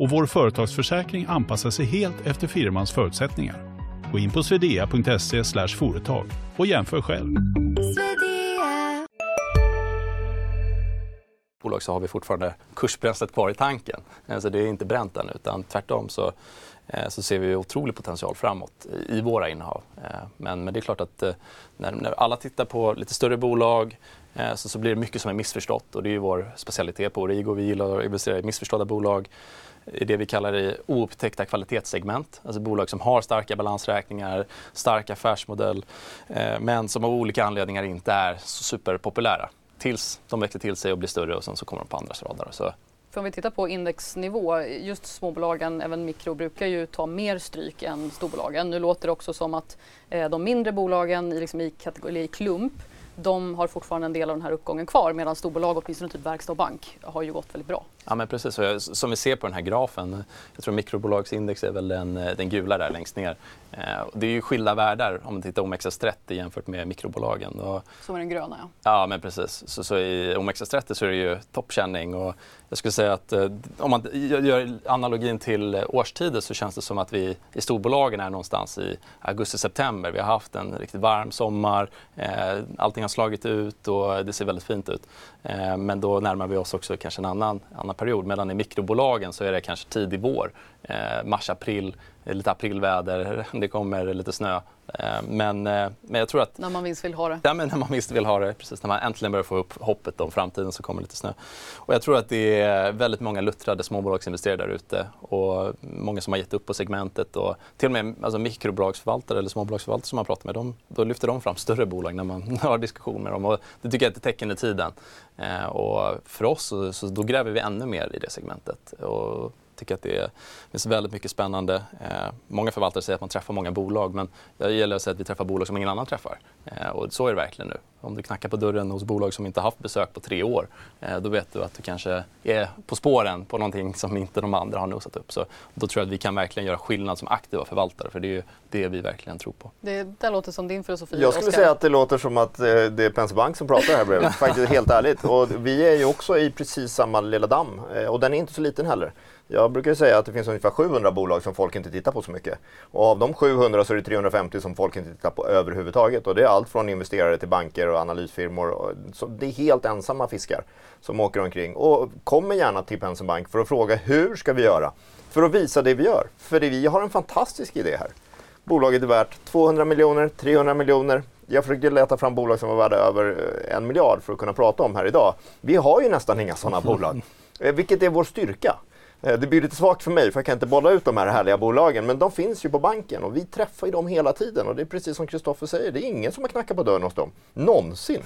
och vår företagsförsäkring anpassar sig helt efter firmans förutsättningar. Gå in på swedea.se företag och jämför själv. bolag så har vi fortfarande kursbränslet kvar i tanken. Alltså det är inte bränt än utan tvärtom så, eh, så ser vi otrolig potential framåt i våra innehav. Eh, men, men det är klart att eh, när, när alla tittar på lite större bolag så, så blir det mycket som är missförstått och det är vår specialitet på Origo. Vi gillar att investera i missförstådda bolag i det vi kallar i oupptäckta kvalitetssegment. Alltså bolag som har starka balansräkningar, stark affärsmodell eh, men som av olika anledningar inte är så superpopulära tills de växer till sig och blir större och sen så kommer de på andras radar. Så. För om vi tittar på indexnivå, just småbolagen, även mikro, brukar ju ta mer stryk än storbolagen. Nu låter det också som att eh, de mindre bolagen i, liksom i kategori klump de har fortfarande en del av den här uppgången kvar medan storbolag, åtminstone typ verkstad och bank, har ju gått väldigt bra. Ja men precis, som vi ser på den här grafen, jag tror mikrobolagindex är väl den, den gula där längst ner. Eh, det är ju skilda världar om man tittar OMXS30 jämfört med mikrobolagen. Och, som är den gröna ja. Ja men precis, så, så i OMXS30 så är det ju toppkänning och jag skulle säga att eh, om man gör analogin till eh, årstider så känns det som att vi i storbolagen är någonstans i augusti-september. Vi har haft en riktigt varm sommar, eh, allting har slagit ut och det ser väldigt fint ut. Eh, men då närmar vi oss också kanske en annan, annan period. Medan i mikrobolagen så är det kanske tidig vår, eh, mars, april, lite aprilväder, [laughs] det kommer lite snö. Eh, men, men jag tror att... När man minst vill ha det. Ja, men när man minst vill ha det. Precis, när man äntligen börjar få upp hoppet om framtiden så kommer lite snö. Och jag tror att det är väldigt många luttrade småbolagsinvesterare där ute och många som har gett upp på segmentet och till och med alltså, mikrobolagsförvaltare eller småbolagsförvaltare som man pratar med, de, då lyfter de fram större bolag när man [laughs] har diskussioner med dem och det tycker jag är ett tecken i tiden. Eh, och för oss så, så, då gräver vi ännu mer i det segmentet. Och tycker att det finns väldigt mycket spännande. Eh, många förvaltare säger att man träffar många bolag men jag gäller att säga att vi träffar bolag som ingen annan träffar. Eh, och så är det verkligen nu. Om du knackar på dörren hos bolag som inte haft besök på tre år eh, då vet du att du kanske är på spåren på någonting som inte de andra har nosat upp. Så då tror jag att vi kan verkligen göra skillnad som aktiva förvaltare för det är ju det vi verkligen tror på. Det, det låter som din filosofi. Jag skulle Oscar. säga att det låter som att eh, det är Penser Bank som pratar här bredvid. [laughs] Faktiskt helt ärligt. Och vi är ju också i precis samma lilla damm och den är inte så liten heller. Jag brukar säga att det finns ungefär 700 bolag som folk inte tittar på så mycket. Och av de 700 så är det 350 som folk inte tittar på överhuvudtaget. Och det är allt från investerare till banker och analysfirmor. Så det är helt ensamma fiskar som åker omkring. Och kommer gärna till Penser Bank för att fråga hur ska vi göra? För att visa det vi gör. För vi har en fantastisk idé här. Bolaget är värt 200 miljoner, 300 miljoner. Jag försökte leta fram bolag som var värda över en miljard för att kunna prata om här idag. Vi har ju nästan inga sådana bolag. [laughs] Eh, vilket är vår styrka. Eh, det blir lite svagt för mig för jag kan inte bolla ut de här härliga bolagen men de finns ju på banken och vi träffar ju dem hela tiden och det är precis som Kristoffer säger, det är ingen som har knackat på dörren hos dem. Någonsin.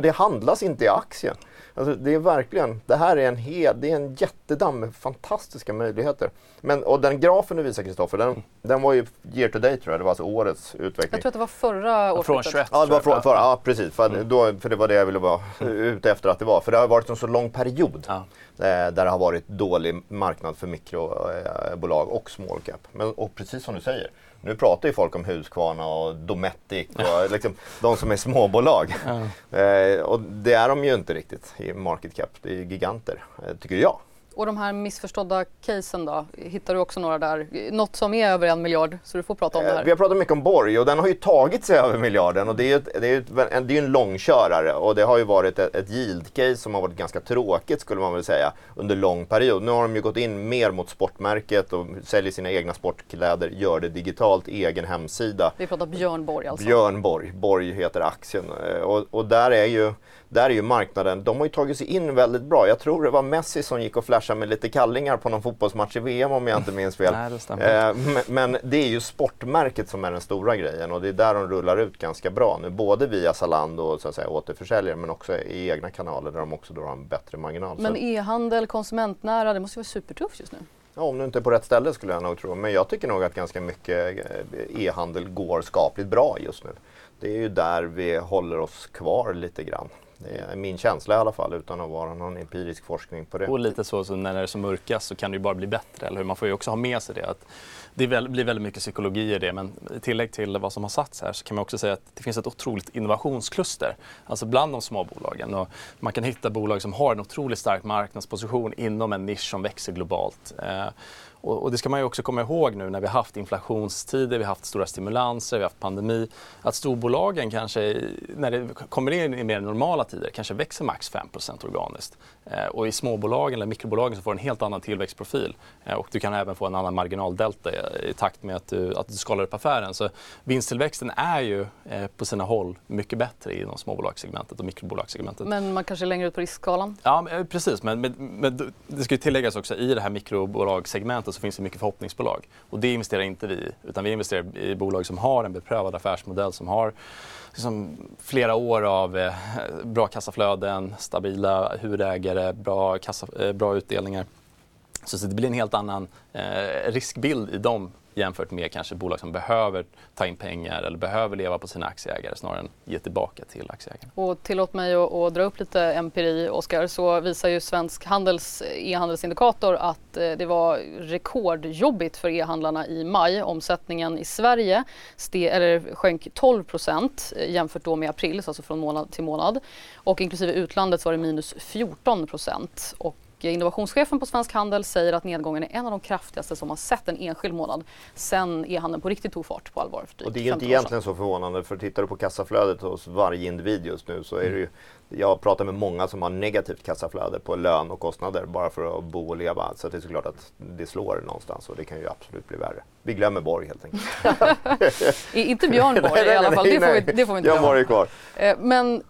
Det handlas inte i aktien. Alltså det är verkligen, det här är en, hel, det är en jättedamm med fantastiska möjligheter. Men, och den grafen du visar Kristoffer, den, den var ju year to date tror jag, det var alltså årets utveckling. Jag tror att det var förra året. Från 21 Ja, det var från, för, ja precis. För, mm. då, för det var det jag ville vara ute efter att det var. För det har varit en så lång period ja. där det har varit dålig marknad för mikrobolag och small cap. Men, och precis som du säger, nu pratar ju folk om Husqvarna och Dometic och liksom, de som är småbolag. Ja. Eh, och det är de ju inte riktigt i market cap. Det är giganter, eh, tycker jag. Och de här missförstådda casen då? Hittar du också några där? Något som är över en miljard, så du får prata om det här. Eh, vi har pratat mycket om Borg och den har ju tagit sig över miljarden och det är ju, det är ju en, det är en långkörare och det har ju varit ett, ett yield-case som har varit ganska tråkigt skulle man väl säga under lång period. Nu har de ju gått in mer mot sportmärket och säljer sina egna sportkläder, gör det digitalt, egen hemsida. Vi pratar Björn Borg alltså? Björn Borg, Borg heter aktien eh, och, och där är ju där är ju marknaden, de har ju tagit sig in väldigt bra. Jag tror det var Messi som gick och flashade med lite kallingar på någon fotbollsmatch i VM om jag inte minns fel. [laughs] Nej, det eh, men, det är ju sportmärket som är den stora grejen och det är där de rullar ut ganska bra nu. Både via Zalando och så att säga, återförsäljare men också i egna kanaler där de också då har en bättre marginal. Men e-handel, konsumentnära, det måste ju vara supertufft just nu? Ja, om du inte är på rätt ställe skulle jag nog tro. Men jag tycker nog att ganska mycket eh, e-handel går skapligt bra just nu. Det är ju där vi håller oss kvar lite grann. Det är min känsla i alla fall utan att vara någon empirisk forskning på det. Och lite så, så när det är som mörkast så kan det ju bara bli bättre, eller hur? Man får ju också ha med sig det. Att det blir väldigt mycket psykologi i det, men i tillägg till vad som har sagts här så kan man också säga att det finns ett otroligt innovationskluster, alltså bland de små bolagen. Och man kan hitta bolag som har en otroligt stark marknadsposition inom en nisch som växer globalt. Eh, Eh, och, och, det ska man ju också komma ihåg nu när vi har haft inflationstider, vi har haft stora stimulanser, vi har haft pandemi. Att storbolagen kanske, när det kommer in i mer normala tider, kanske växer max 5 organiskt. Eh, och i småbolagen eller mikrobolagen så får du en helt annan tillväxtprofil. Eh, och du kan även få en annan marginaldelta i, i takt med att du, att du skalar upp affären. Så vinsttillväxten är ju eh, på sina håll mycket bättre inom småbolagssegmentet och mikrobolagsssegmentet. Men man kanske är längre ut på riskskalan? Ja, men, precis. Men, men, men, det ska tilläggas också i det här så finns det mycket förhoppningsbolag. Och det investerar inte vi i, utan vi investerar i bolag som har en beprövad affärsmodell, som har liksom flera år av eh, bra kassaflöden, stabila huvudägare, bra, kassa, eh, bra utdelningar. Så, så det blir en helt annan eh, riskbild i de jämfört med kanske bolag som behöver ta in pengar eller behöver leva på sina aktieägare snarare än ge tillbaka till aktieägarna. Och tillåt mig att, att dra upp lite empiri, Oskar, så visar ju Svensk Handels e-handelsindikator att eh, det var rekordjobbigt för e-handlarna i maj. Omsättningen i Sverige ste, eller sjönk 12 procent eh, jämfört då med april, alltså från månad till månad. Och inklusive utlandet så var det minus 14 procent. Och innovationschefen på Svensk Handel säger att nedgången är en av de kraftigaste som man sett en enskild månad sen e-handeln på riktigt tog fart på allvar. och det är inte egentligen så förvånande för tittar du på kassaflödet hos varje individ just nu så är det ju jag pratar med många som har negativt kassaflöde på lön och kostnader bara för att bo och leva. Så det är såklart att det slår någonstans och det kan ju absolut bli värre. Vi glömmer Borg helt enkelt. [laughs] inte Björn Borg nej, nej, i alla fall, det får, vi, det får vi inte glömma. Borg kvar. Eh, men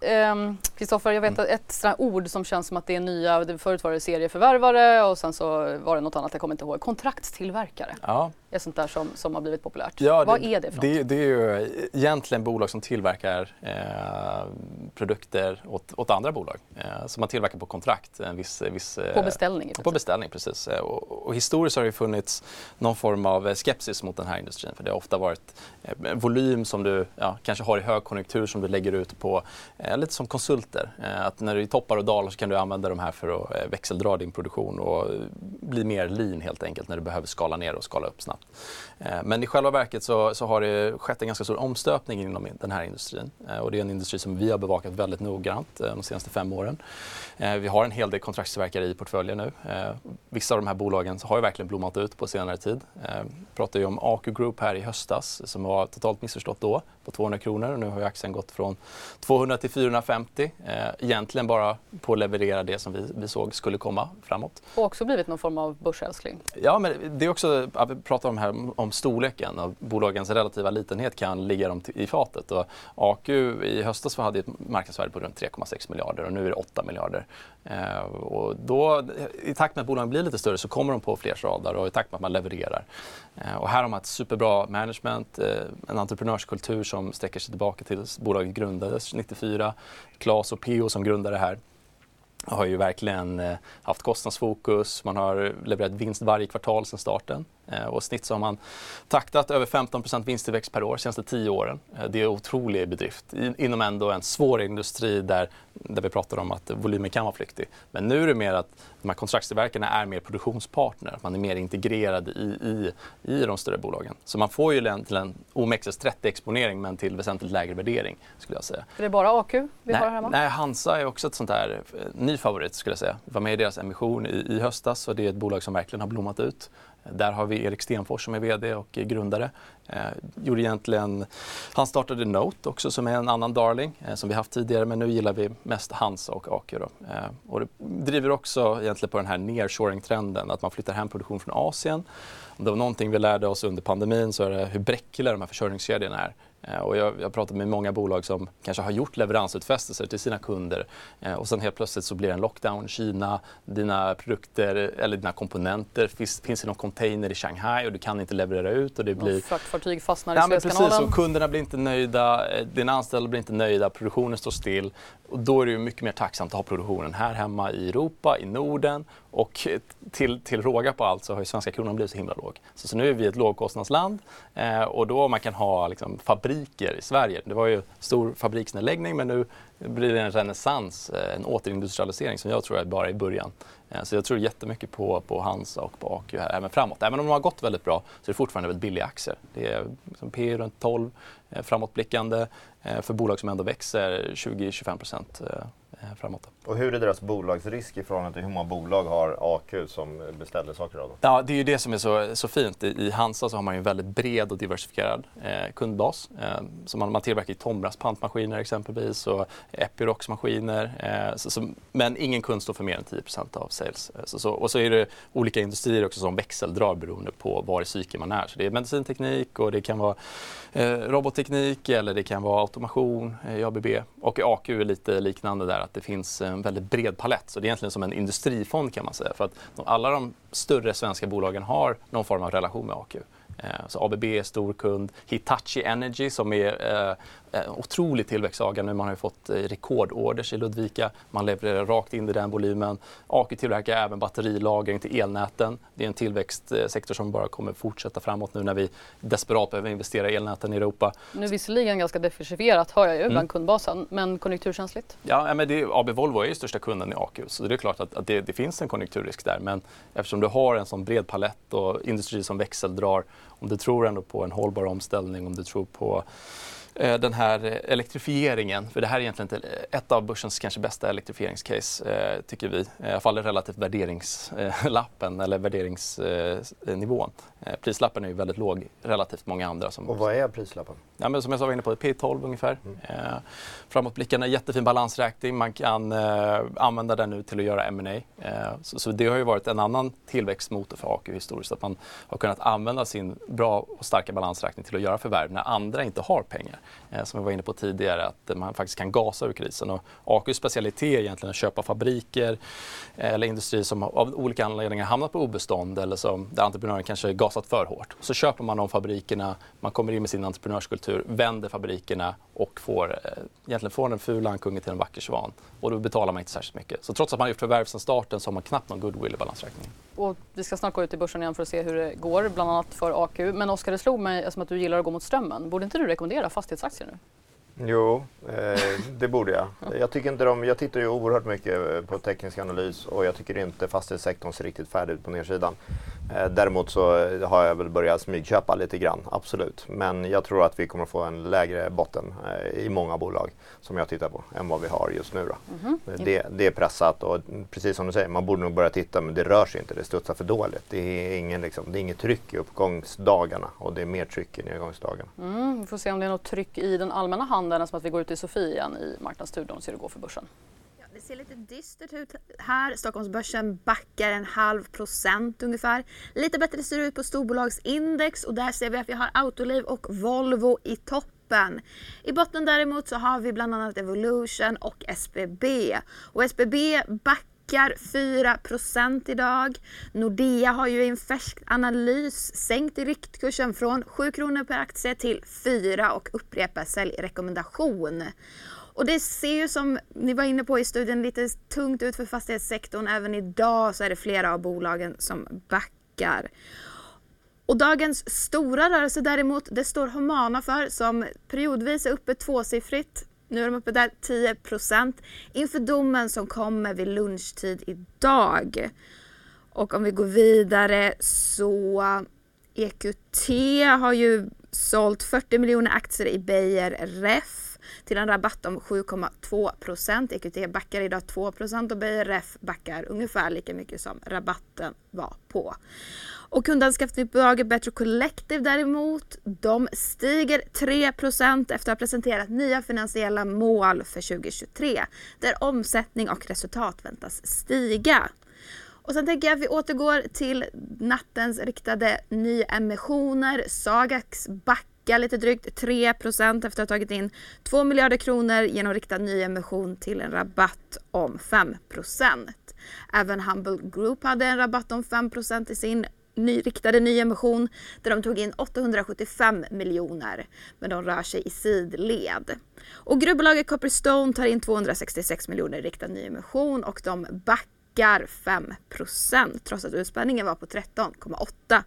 Kristoffer, ehm, jag vet att ett sådant ord som känns som att det är nya, förut var det serieförvärvare och sen så var det något annat, jag kommer inte ihåg, kontraktstillverkare. Ja. är sånt där som, som har blivit populärt. Ja, Vad är det för det, det är ju egentligen bolag som tillverkar eh, produkter åt åt, andra bolag. Eh, så man tillverkar på kontrakt. En viss, viss, eh, på beställning? På beställning, precis. Eh, och, och, historiskt har det funnits någon form av skepsis mot den här industrin. För det har ofta varit eh, volym som du ja, kanske har i högkonjunktur som du lägger ut på eh, lite som konsulter. Eh, att när du är i toppar och dalar så kan du använda de här för att växeldra din produktion och bli mer lean helt enkelt när du behöver skala ner och skala upp snabbt. men i själva verket så, så har det skett en ganska stor omstöpning inom den här industrin. och det är en industri som vi har bevakat väldigt noggrant Eh, de senaste fem åren. Eh, vi har en hel del kontraktstillverkare i portföljen nu. Eh, vissa av de här bolagen har ju verkligen blommat ut på senare tid. Vi pratade ju om Aker Group här i höstas som var totalt missförstått då på 200 kronor och nu har aktien gått från 200 till 450. Egentligen bara på att leverera det som vi, vi såg skulle komma framåt. Och också blivit någon form av börsälskling. Ja, men det är också, vi pratar pratar om här om storleken och bolagens relativa litenhet kan ligga dem i fatet. Och AQ i höstas hade ett marknadsvärde på runt 3,6 miljarder och nu är det 8 miljarder. Eh, och då, I takt med att bolagen blir lite större så kommer de på fler radar och i takt med att man levererar. Eh, och här har man ett superbra management, eh, en entreprenörskultur som sträcker sig tillbaka till bolaget grundades 94. Klas och Peo som grundade det här har ju verkligen eh, haft kostnadsfokus. Man har levererat vinst varje kvartal sedan starten. Eh, och snitt så har man taktat över 15% vinsttillväxt per år de senaste tio åren. Eh, det är en otrolig bedrift inom ändå en svår industri där, där vi pratar om att volymen kan vara flyktig. Men nu är det mer att de här kontraktstillverkarna är mer produktionspartner. Man är mer integrerad i, i, i de större bolagen. Så man får ju en, till en OMXS30-exponering men till väsentligt lägre värdering. skulle jag säga. Är det bara AQ vi nej, har hemma? Nej, Hansa är också ett sånt där eh, ny favorit skulle jag säga. Vi var med i deras emission i, i höstas och det är ett bolag som verkligen har blommat ut. Där har vi Erik Stenfors som är VD och grundare. Eh, gjorde egentligen, han startade Note också som är en annan darling eh, som vi haft tidigare men nu gillar vi mest Hansa och AQ Då. Eh, och det driver också egentligen på den här nearshoring-trenden att man flyttar hem produktion från Asien. Om det var någonting vi lärde oss under pandemin så är det hur bräckliga de här försörjningskedjorna är. Eh, och jag, jag pratat med många bolag som kanske har gjort leveransutfästelser till sina kunder eh, och sen helt plötsligt så blir det en lockdown i Kina. Dina produkter eller dina komponenter finns, finns i någon container i Shanghai och du kan inte leverera ut. Och det blir... Och fraktfartyg fastnar ja, i Suezkanalen. Precis, och kunderna blir inte nöjda, eh, dina anställda blir inte nöjda, produktionen står still. Och då är det ju mycket mer tacksamt att ha produktionen här hemma i Europa, i Norden och till, till råga på allt så har ju svenska kronan blivit så himla låg. Så, så nu är vi ett lågkostnadsland eh, och då man kan ha liksom, fabriker i Sverige. Det var ju stor fabriksnedläggning men nu blir det en renässans, eh, en återindustrialisering som jag tror är bara i början. Eh, så jag tror jättemycket på, på Hansa och på AQ här även framåt. Även om de har gått väldigt bra så är det fortfarande väldigt billiga aktier. Det är liksom P runt 12, framåtblickande för bolag som ändå växer 20-25 procent Eh, framåt. Och hur är deras bolagsrisk i förhållande till hur många bolag har AQ som beställer saker av dem? Ja, det är ju det som är så, så fint. I, I Hansa så har man ju en väldigt bred och diversifierad eh, kundbas. Eh, så man, man tillverkar Tomras pantmaskiner exempelvis och Epirocs maskiner. Eh, så, så, men ingen kund står för mer än 10% av sales. Eh, så, och så är det olika industrier också som växeldrar beroende på var i cykeln man är. Så det är medicinteknik och det kan vara eh, teknik eller det kan vara automation eh, i ABB. Och AQ är lite liknande där att det finns en väldigt bred palett. Så det är egentligen som en industrifond kan man säga. För att alla de större svenska bolagen har någon form av relation med AQ. Eh, så ABB är stor kund. Hitachi Energy som är eh, en otrolig tillväxtsaga nu. Man har fått eh, rekordorders i Ludvika. Man levererar rakt in i den volymen. AQ tillverkar även batterilagring till elnäten. Det är en tillväxtsektor som bara kommer fortsätta framåt nu när vi desperat behöver investera i elnäten i Europa. Nu visserligen ganska diversifierat hör jag ju mm. bland kundbasen, men konjunkturkänsligt? Ja, men det, AB Volvo är ju största kunden i AQ så det är klart att, att det, det, finns en konjunkturrisk där. Men eftersom du har en sån bred palett och industri som växeldrar om du tror ändå på en hållbar omställning, om du tror på eh, den här elektrifieringen, för det här är egentligen eh, ett av börsens kanske bästa elektrifieringscase, eh, tycker vi. I alla fall relativt värderingslappen eller värderingsnivån. Prislappen är ju väldigt låg relativt många andra. Som och vad är prislappen? Ja, men som jag sa var inne på, P12 ungefär. Mm. Eh, framåtblickarna, jättefin balansräkning. Man kan eh, använda den nu till att göra M&A. Eh, så, så, det har ju varit en annan tillväxtmotor för AQ historiskt. Att man har kunnat använda sin bra och starka balansräkning till att göra förvärv när andra inte har pengar. Eh, som jag var inne på tidigare, att man faktiskt kan gasa ur krisen. Och AQs specialitet är egentligen att köpa fabriker eh, eller industrier som av olika anledningar hamnat på obestånd eller som där entreprenören kanske gasat för hårt. Så köper man de fabrikerna, man kommer in med sin entreprenörskultur, vänder fabrikerna och får, eh, egentligen får en ful ankunge till en vacker svan. Och då betalar man inte särskilt mycket. Så trots att man har gjort förvärv sedan starten så har man knappt någon goodwill i balansräkningen. Och vi ska snart gå ut i börsen igen för att se hur det går, bland annat för AQ. Men Oskar, det slog mig, eftersom att du gillar att gå mot strömmen, borde inte du rekommendera fastighetsaktier nu? Jo, eh, det borde jag. Jag, tycker inte de, jag tittar ju oerhört mycket på teknisk analys och jag tycker inte fastighetssektorn ser riktigt färdig ut på nedsidan. Eh, däremot så har jag väl börjat smygköpa lite grann, absolut. Men jag tror att vi kommer få en lägre botten eh, i många bolag som jag tittar på än vad vi har just nu. Mm -hmm. det, det, är pressat och precis som du säger, man borde nog börja titta men det rör sig inte, det studsar för dåligt. Det är, ingen, liksom, det är inget tryck i uppgångsdagarna och det är mer tryck i nedgångsdagarna. Mm, vi får se om det är något tryck i den allmänna handeln som att vi går ut i Sofia igen i marknadsstudion och ser hur det går för börsen. Det ser lite dystert ut här. Stockholmsbörsen backar en halv procent ungefär. Lite bättre ser det ut på storbolagsindex och där ser vi att vi har Autoliv och Volvo i toppen. I botten däremot så har vi bland annat Evolution och SBB. Och SBB backar 4% idag. Nordea har ju i en färsk analys sänkt riktkursen från 7 kronor per aktie till 4 och upprepar säljrekommendation. Och det ser ju som ni var inne på i studien lite tungt ut för fastighetssektorn. Även idag så är det flera av bolagen som backar. Och dagens stora rörelse däremot, det står Humana för som periodvis är uppe tvåsiffrigt. Nu är de uppe där 10 procent inför domen som kommer vid lunchtid idag. Och om vi går vidare så EQT har ju sålt 40 miljoner aktier i Beijer Ref till en rabatt om 7,2 procent. EQT backar idag 2 procent och BRF backar ungefär lika mycket som rabatten var på. Och kundanskaffningsbolaget Better Collective däremot, de stiger 3 procent efter att ha presenterat nya finansiella mål för 2023 där omsättning och resultat väntas stiga. Och sen tänker jag att vi återgår till nattens riktade nyemissioner. Sagax back vecka lite drygt 3% efter att ha tagit in 2 miljarder kronor genom riktad nyemission till en rabatt om 5% Även Humble Group hade en rabatt om 5% i sin ny, riktade nyemission där de tog in 875 miljoner men de rör sig i sidled. Och gruvbolaget Copperstone tar in 266 miljoner i riktad nyemission och de backar 5% trots att utspänningen var på 13,8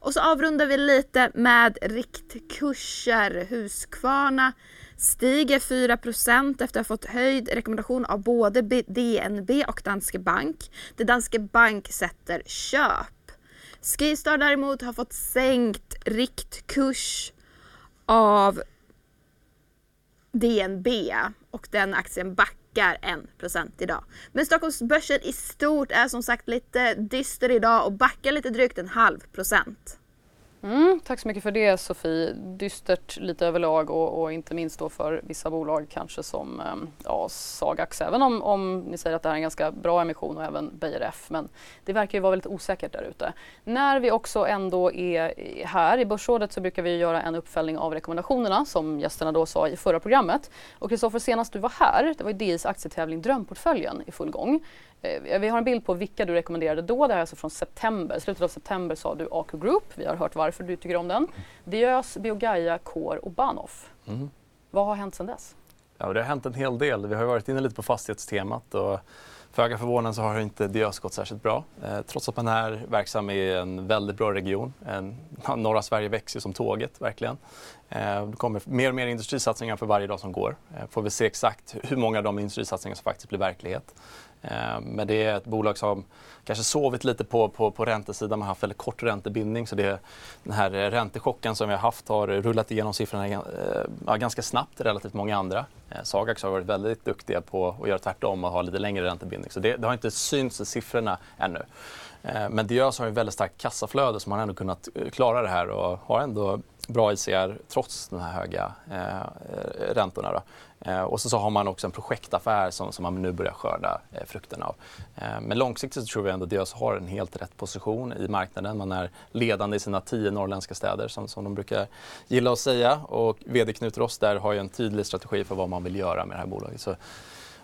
och så avrundar vi lite med riktkurser. Husqvarna stiger 4% efter att ha fått höjd rekommendation av både DNB och Danske Bank. Det Danske Bank sätter köp. Skistar däremot har fått sänkt riktkurs av DNB och den aktien backar 1% idag. Men Stockholmsbörsen i stort är som sagt lite dyster idag och backar lite drygt en halv procent. Mm, tack så mycket för det Sofie. Dystert lite överlag och, och inte minst då för vissa bolag kanske som ehm, ja, Sagax, även om, om ni säger att det här är en ganska bra emission och även Beijer F. Men det verkar ju vara väldigt osäkert där ute. När vi också ändå är här i Börsrådet så brukar vi göra en uppföljning av rekommendationerna som gästerna då sa i förra programmet. Och Kristoffer, senast du var här, det var ju DIs aktietävling Drömportföljen i full gång. Eh, vi har en bild på vilka du rekommenderade då. Det här är alltså från september. Slutet av september sa du AQ Group. Vi har hört varför du tycker om den. Diös, Biogaia, Core och Bahnhof. Mm. Vad har hänt sedan dess? Ja, det har hänt en hel del. Vi har varit inne lite på fastighetstemat och föga förvånande så har inte Diös gått särskilt bra. Eh, trots att man är verksam i en väldigt bra region. En, [laughs] norra Sverige växer som tåget, verkligen. Eh, det kommer mer och mer industrisatsningar för varje dag som går. Eh, får vi se exakt hur många av de industrisatsningar som faktiskt blir verklighet. Eh, men det är ett bolag som kanske sovit lite på, på, på räntesidan. Man har haft väldigt kort räntebindning så det, den här eh, räntechocken som vi har haft har rullat igenom siffrorna eh, ja, ganska snabbt relativt många andra. Sagax har varit väldigt duktiga på att göra tvärtom och ha lite längre räntebindning. Så det, det har inte synts i siffrorna ännu. Men Diös har ett väldigt starkt kassaflöde som har ändå kunnat klara det här och har ändå bra ICR trots de här höga eh, räntorna. Då. Eh, och så, så, har man också en projektaffär som, som man nu börjar skörda eh, av. Eh, men långsiktigt så tror vi ändå att Diös har en helt rätt position i marknaden. Man är ledande i sina tio norrländska städer som, som de brukar gilla att säga. Och VD Knut Ross där har ju en tydlig strategi för vad man vill göra med det här bolaget. Så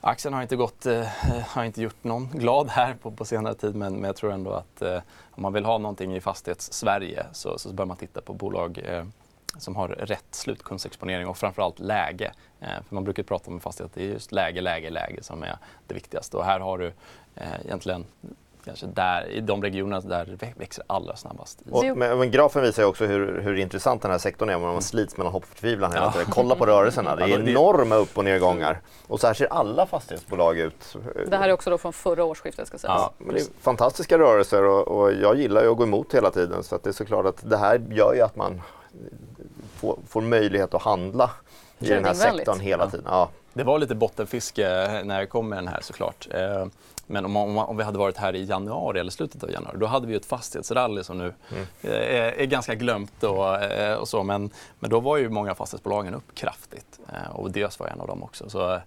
aktien har inte, gått, eh, har inte gjort någon glad här på, på senare tid men, men jag tror ändå att eh, om man vill ha någonting i fastighets-Sverige så, så bör man titta på bolag eh, som har rätt slutkundsexponering och framförallt läge. Eh, för man brukar prata om fastighet, det är just läge, läge, läge som är det viktigaste. Och här har du eh, egentligen kanske där, i de regionerna där det växer allra snabbast. Och, men, men, grafen visar ju också hur, hur intressant den här sektorn är. Om man slits mellan hopp och förtvivlan hela tiden. Kolla på rörelserna, det är [laughs] enorma upp och nedgångar. Och så här ser alla fastighetsbolag ut. Det här är också då från förra årsskiftet ska sägas. Ja, men det är fantastiska rörelser och, och, jag gillar ju att gå emot hela tiden. Så att det är såklart att det här gör ju att man får, får möjlighet att handla i den här sektorn hela tiden. Ja. Det var lite bottenfiske när jag kom med den här såklart. Eh, men om, om, om, vi hade varit här i januari eller slutet av januari, då hade vi ett fastighetsrally som nu mm. är, är, ganska glömt och, eh, och, så. Men, men då var ju många fastighetsbolagen upp kraftigt och Diös var en av dem också. Så Eh,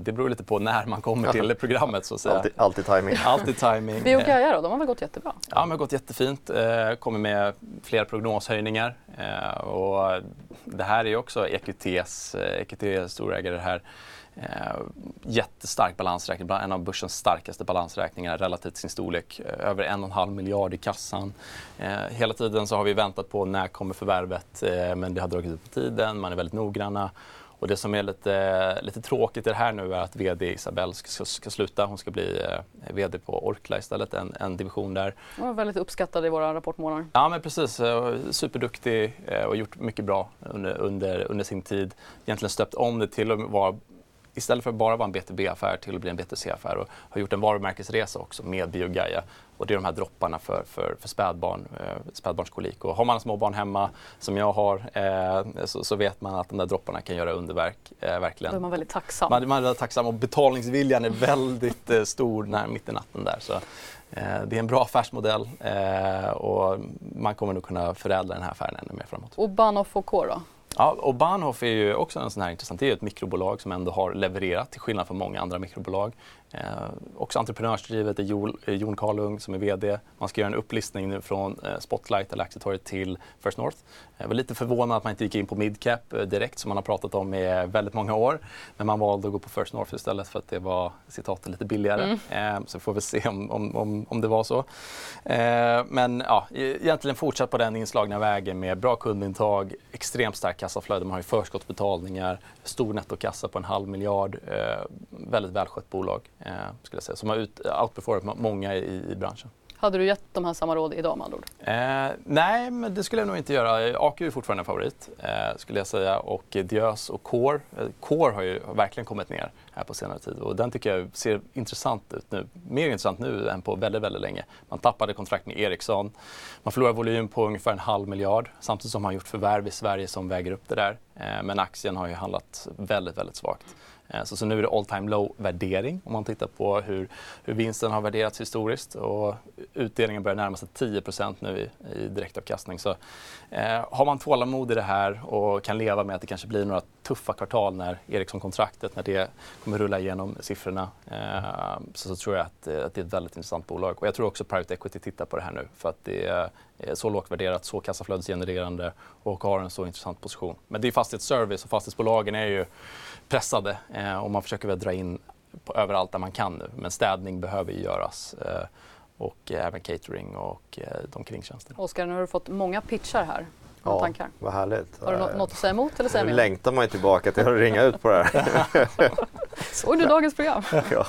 det beror lite på när man kommer till [laughs] programmet så att säga. Alltid, alltid timing. Alltid timing. Biogaia då, de har väl gått jättebra? Ja, de har gått jättefint. Eh, kommer med flera prognoshöjningar. Eh, och det här är också EQTs, EQT storägare här. Eh, jättestark balansräkning, en av börsens starkaste balansräkningar relativt till sin storlek. Eh, över en och en halv miljard i kassan. Eh, hela tiden så har vi väntat på när kommer förvärvet eh, men det har dragit ut på tiden, man är väldigt noggranna. Och det som är lite, lite tråkigt i det här nu är att VD Isabelle ska, ska sluta. Hon ska bli eh, VD på Orkla istället, en, en division där. Hon var väldigt uppskattad i våra rapportmånader. Ja men precis, eh, superduktig eh, och gjort mycket bra under, under, under sin tid. Egentligen stöpt om det till att vara istället för att bara vara en BTB-affär till att bli en BTC-affär och har gjort en varumärkesresa också med Biogaia. Och det är de här dropparna för, för, för spädbarn, eh, spädbarnskolik. Och har man små barn hemma, som jag har, eh, så, så, vet man att de där dropparna kan göra underverk. Eh, verkligen. Då är man väldigt tacksam. Man, man är väldigt tacksam och betalningsviljan är väldigt eh, stor när, mitt i natten där. Så, eh, det är en bra affärsmodell eh, och man kommer nog kunna förädla den här affären ännu mer framåt. Och Bahnhof och K då? Ja, och Bahnhof är ju också en sån här intressant, det är ett mikrobolag som ändå har levererat till skillnad från många andra mikrobolag. Eh, också entreprenörsdrivet, är Jon Karlung som är VD. Man ska göra en upplistning nu från eh, Spotlight eller Aktietorget till First North. Jag var lite förvånad att man inte gick in på midcap eh, direkt som man har pratat om i väldigt många år. Men man valde att gå på First North istället för att det var citatet lite billigare. Mm. Eh, så får vi se om, om, om, om det var så. Eh, men ja, e-, egentligen fortsatt på den inslagna vägen med bra kundintag, extremt starkt kassaflöde. Man har ju förskottsbetalningar, stor nettokassa på en halv miljard. Eh, väldigt välskött bolag eh, skulle jag säga, som har ut, outperformat många i, i branschen. Hade du gett de här samma råd idag med andra ord? Eh, nej, men det skulle jag nog inte göra. AQ är fortfarande en favorit eh, skulle jag säga och Diös och Core. Eh, Core har ju verkligen kommit ner här på senare tid och den tycker jag ser intressant ut nu. Mer intressant nu än på väldigt, väldigt länge. Man tappade kontrakt med Ericsson. Man förlorar volym på ungefär en halv miljard samtidigt som man gjort förvärv i Sverige som väger upp det där. Eh, men aktien har ju handlat väldigt, väldigt svagt. Eh, så, så nu är det all time low-värdering om man tittar på hur, hur vinsten har värderats historiskt. Och utdelningen börjar närma sig 10% nu i, i direktavkastning. Så, eh, har man tålamod i det här och kan leva med att det kanske blir några tuffa kvartal när Ericsson-kontraktet, när det kommer rulla igenom siffrorna, eh, så, så, tror jag att, eh, att, det är ett väldigt intressant bolag. Och jag tror också Private Equity tittar på det här nu för att det är så lågt värderat, så kassaflödesgenererande och har en så intressant position. Men det är fastighetsservice och fastighetsbolagen är ju pressade Eh, och man försöker väl dra in på överallt där man kan nu. Men städning behöver ju göras eh, och eh, även catering och eh, de kringtjänsterna. Oskar, nu har du fått många pitchar här. Ja, tankar. vad härligt. Har du något, något att säga emot eller säga Nu längtar man ju tillbaka till att ringa ut på det här. [laughs] Såg du dagens program? [laughs] ja.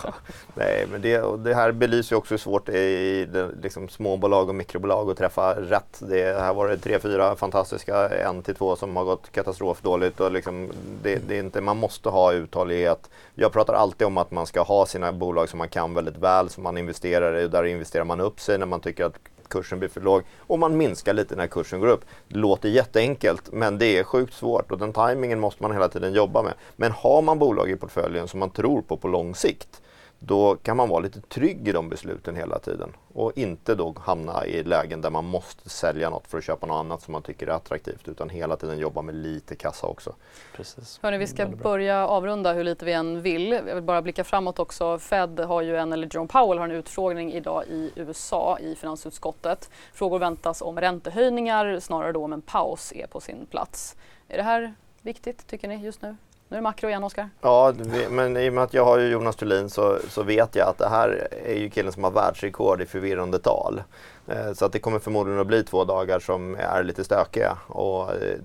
Nej, men det, det här belyser ju också hur svårt det är i det, liksom, småbolag och mikrobolag att träffa rätt. Det, här var det tre, fyra fantastiska, en till två som har gått katastrofdåligt. Och liksom, det, det är inte, man måste ha uthållighet. Jag pratar alltid om att man ska ha sina bolag som man kan väldigt väl, som man investerar i. Där investerar man upp sig när man tycker att kursen blir för låg och man minskar lite när kursen går upp. Det låter jätteenkelt men det är sjukt svårt och den tajmingen måste man hela tiden jobba med. Men har man bolag i portföljen som man tror på på lång sikt då kan man vara lite trygg i de besluten hela tiden och inte då hamna i lägen där man måste sälja något för att köpa något annat som man tycker är attraktivt utan hela tiden jobba med lite kassa också. Precis. Hörrni, vi ska börja avrunda hur lite vi än vill. Jag vill bara blicka framåt också. Fed har ju en, eller Jerome Powell har en utfrågning idag i USA i finansutskottet. Frågor väntas om räntehöjningar snarare då om en paus är på sin plats. Är det här viktigt tycker ni just nu? Nu är det makro igen, Oskar. Ja, men i och med att jag har ju Jonas Thulin så, så vet jag att det här är ju killen som har världsrekord i förvirrande tal. Eh, så att det kommer förmodligen att bli två dagar som är lite stökiga. Och eh,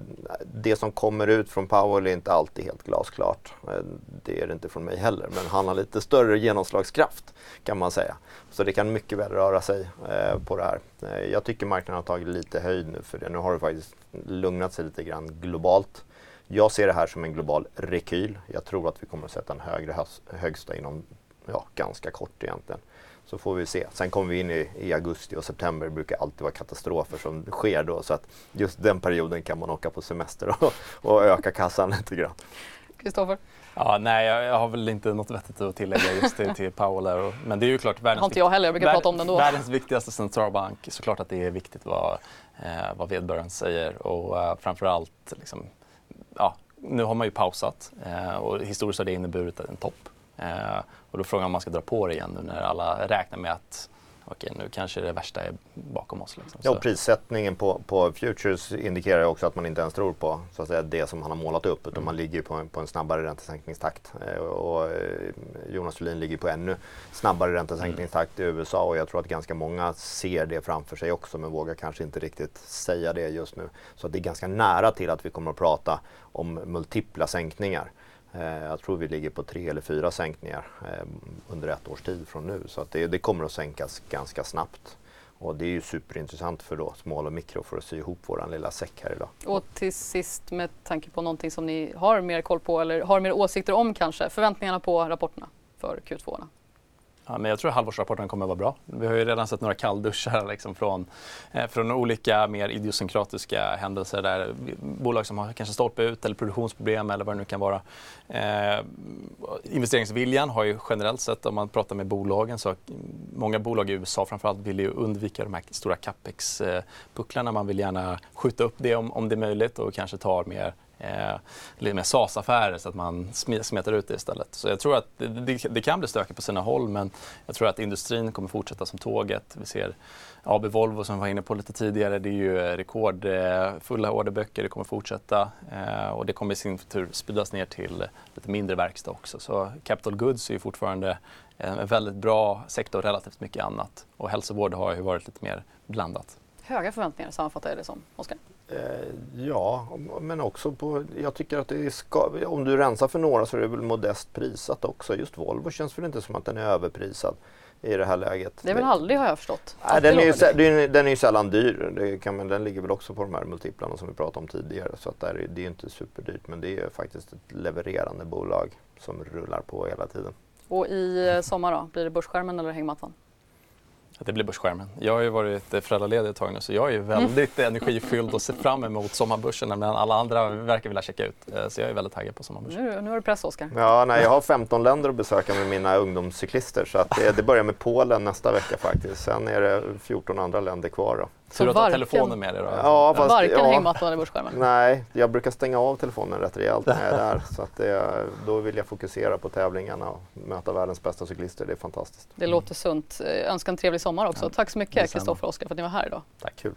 det som kommer ut från Powell är inte alltid helt glasklart. Eh, det är det inte från mig heller, men han har lite större genomslagskraft kan man säga. Så det kan mycket väl röra sig på det här. Jag tycker marknaden har tagit lite höjd nu för det. Nu har det faktiskt lugnat sig lite grann globalt. Jag ser det här som en global rekyl. Jag tror att vi kommer att sätta en högre högsta inom ja, ganska kort egentligen. Så får vi se. Sen kommer vi in i, i, augusti och september. Det brukar alltid vara katastrofer som sker då. Så att just den perioden kan man åka på semester och, [laughs] och öka kassan [laughs] lite grann. Kristoffer? Ja, nej, jag, har väl inte något vettigt att tillägga just till, till Powell. Och, men det är ju klart världens, inte jag heller, jag brukar prata om den då. världens viktigaste centralbank. Såklart att det är viktigt vad, eh, vad vederbörande säger och eh, framförallt liksom, ja, nu har man ju pausat eh, och historiskt har det inneburit en topp. Eh, och då frågan om man ska dra på det igen nu när alla räknar med att okej, nu kanske det värsta är bakom oss. Liksom. Ja, och prissättningen på, på futures indikerar också att man inte ens tror på så att säga, det som han har målat upp utan mm. man ligger på en, på en snabbare räntesänkningstakt. Eh, och eh, Jonas Julin ligger på ännu snabbare räntesänkningstakt mm. i USA och jag tror att ganska många ser det framför sig också men vågar kanske inte riktigt säga det just nu. Så det är ganska nära till att vi kommer att prata om multipla sänkningar. Eh, jag tror vi ligger på tre eller fyra sänkningar eh, under ett års tid från nu. Så att det, det, kommer att sänkas ganska snabbt. Och det är ju superintressant för då small och mikro för att sy ihop vår lilla säck här idag. Och till sist med tanke på någonting som ni har mer koll på eller har mer åsikter om kanske, förväntningarna på rapporterna för Q2? -orna. Ja, men jag tror att halvårsrapporten kommer att vara bra. Vi har ju redan sett några kallduschar liksom från, eh, från olika mer idiosynkratiska händelser där bolag som har kanske stolpe ut eller produktionsproblem eller vad det nu kan vara. Eh, investeringsviljan har ju generellt sett, om man pratar med bolagen, så många bolag i USA framförallt vill ju undvika de här stora capex-pucklarna. Eh, man vill gärna skjuta upp det om, om det är möjligt och kanske ta mer eh, lite mer SAS-affärer så att man smetar ut det istället. Så jag tror att det, det, det, kan bli stökigt på sina håll men jag tror att industrin kommer fortsätta som tåget. Vi ser AB Volvo som vi var inne på lite tidigare, det är ju rekordfulla orderböcker, det kommer fortsätta eh, och det kommer i sin tur spridas ner till lite mindre verkstad också. Så capital goods är ju fortfarande en väldigt bra sektor relativt mycket annat och hälsovård har ju varit lite mer blandat. Höga förväntningar sammanfattar jag det som, Oskar? Eh, ja, men också på, jag tycker att det ska, om du rensar för några så är det väl modest prisat också. Just Volvo känns väl inte som att den är överprisad i det här läget. Det är väl aldrig har jag förstått. Nej, den, är ju, den är ju sällan dyr. Det kan, men den ligger väl också på de här multiplarna som vi pratade om tidigare. Så att där, det är inte superdyrt men det är faktiskt ett levererande bolag som rullar på hela tiden. Och i eh, sommar då? Blir det börsskärmen eller hängmattan? Att det blir börsskärmen. Jag har ju varit föräldraledig ett tag nu så jag är väldigt mm. energifylld och ser fram emot sommarbörsen medan alla andra verkar vilja checka ut. Eh, så jag är väldigt taggad på sommarbörsen. Nu, nu har du press Oskar. Ja, nej, jag har 15 länder att besöka med mina ungdomscyklister så att det, det börjar med Polen nästa vecka faktiskt. Sen är det 14 andra länder kvar. Då. Tur att ha telefonen med dig då. Ja, fast, varken ja, hängmattan eller börsskärmen? Nej, jag brukar stänga av telefonen rätt rejält när jag är där. [laughs] Så att det, då vill jag fokusera på tävlingarna och möta världens bästa cyklister. Det är fantastiskt. Det låter sunt. Önskar en trevlig sommar också. Ja, Tack så mycket Kristoffer och Oskar för att ni var här idag. Tack, kul.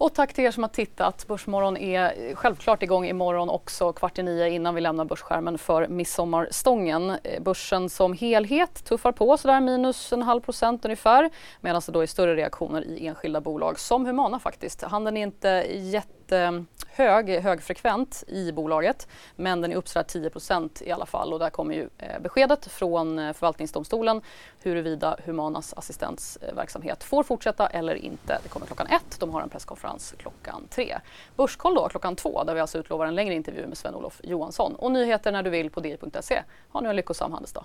Och tack till er som har tittat. Börsmorgon är självklart igång imorgon också kvart i nio innan vi lämnar börsskärmen för midsommarstången. Eh, börsen som helhet tuffar på sådär minus en halv procent ungefär medan det då är större reaktioner i enskilda bolag som Humana faktiskt. Handeln är inte jätte Eh, hög, högfrekvent i bolaget men den är upp 10% i alla fall och där kommer ju eh, beskedet från eh, förvaltningsdomstolen huruvida Humanas assistensverksamhet eh, får fortsätta eller inte. Det kommer klockan ett. De har en presskonferens klockan tre. Börskoll då klockan två där vi alltså utlovar en längre intervju med Sven-Olof Johansson. Och nyheter när du vill på di.se. Ha nu en lyckosam handelsdag.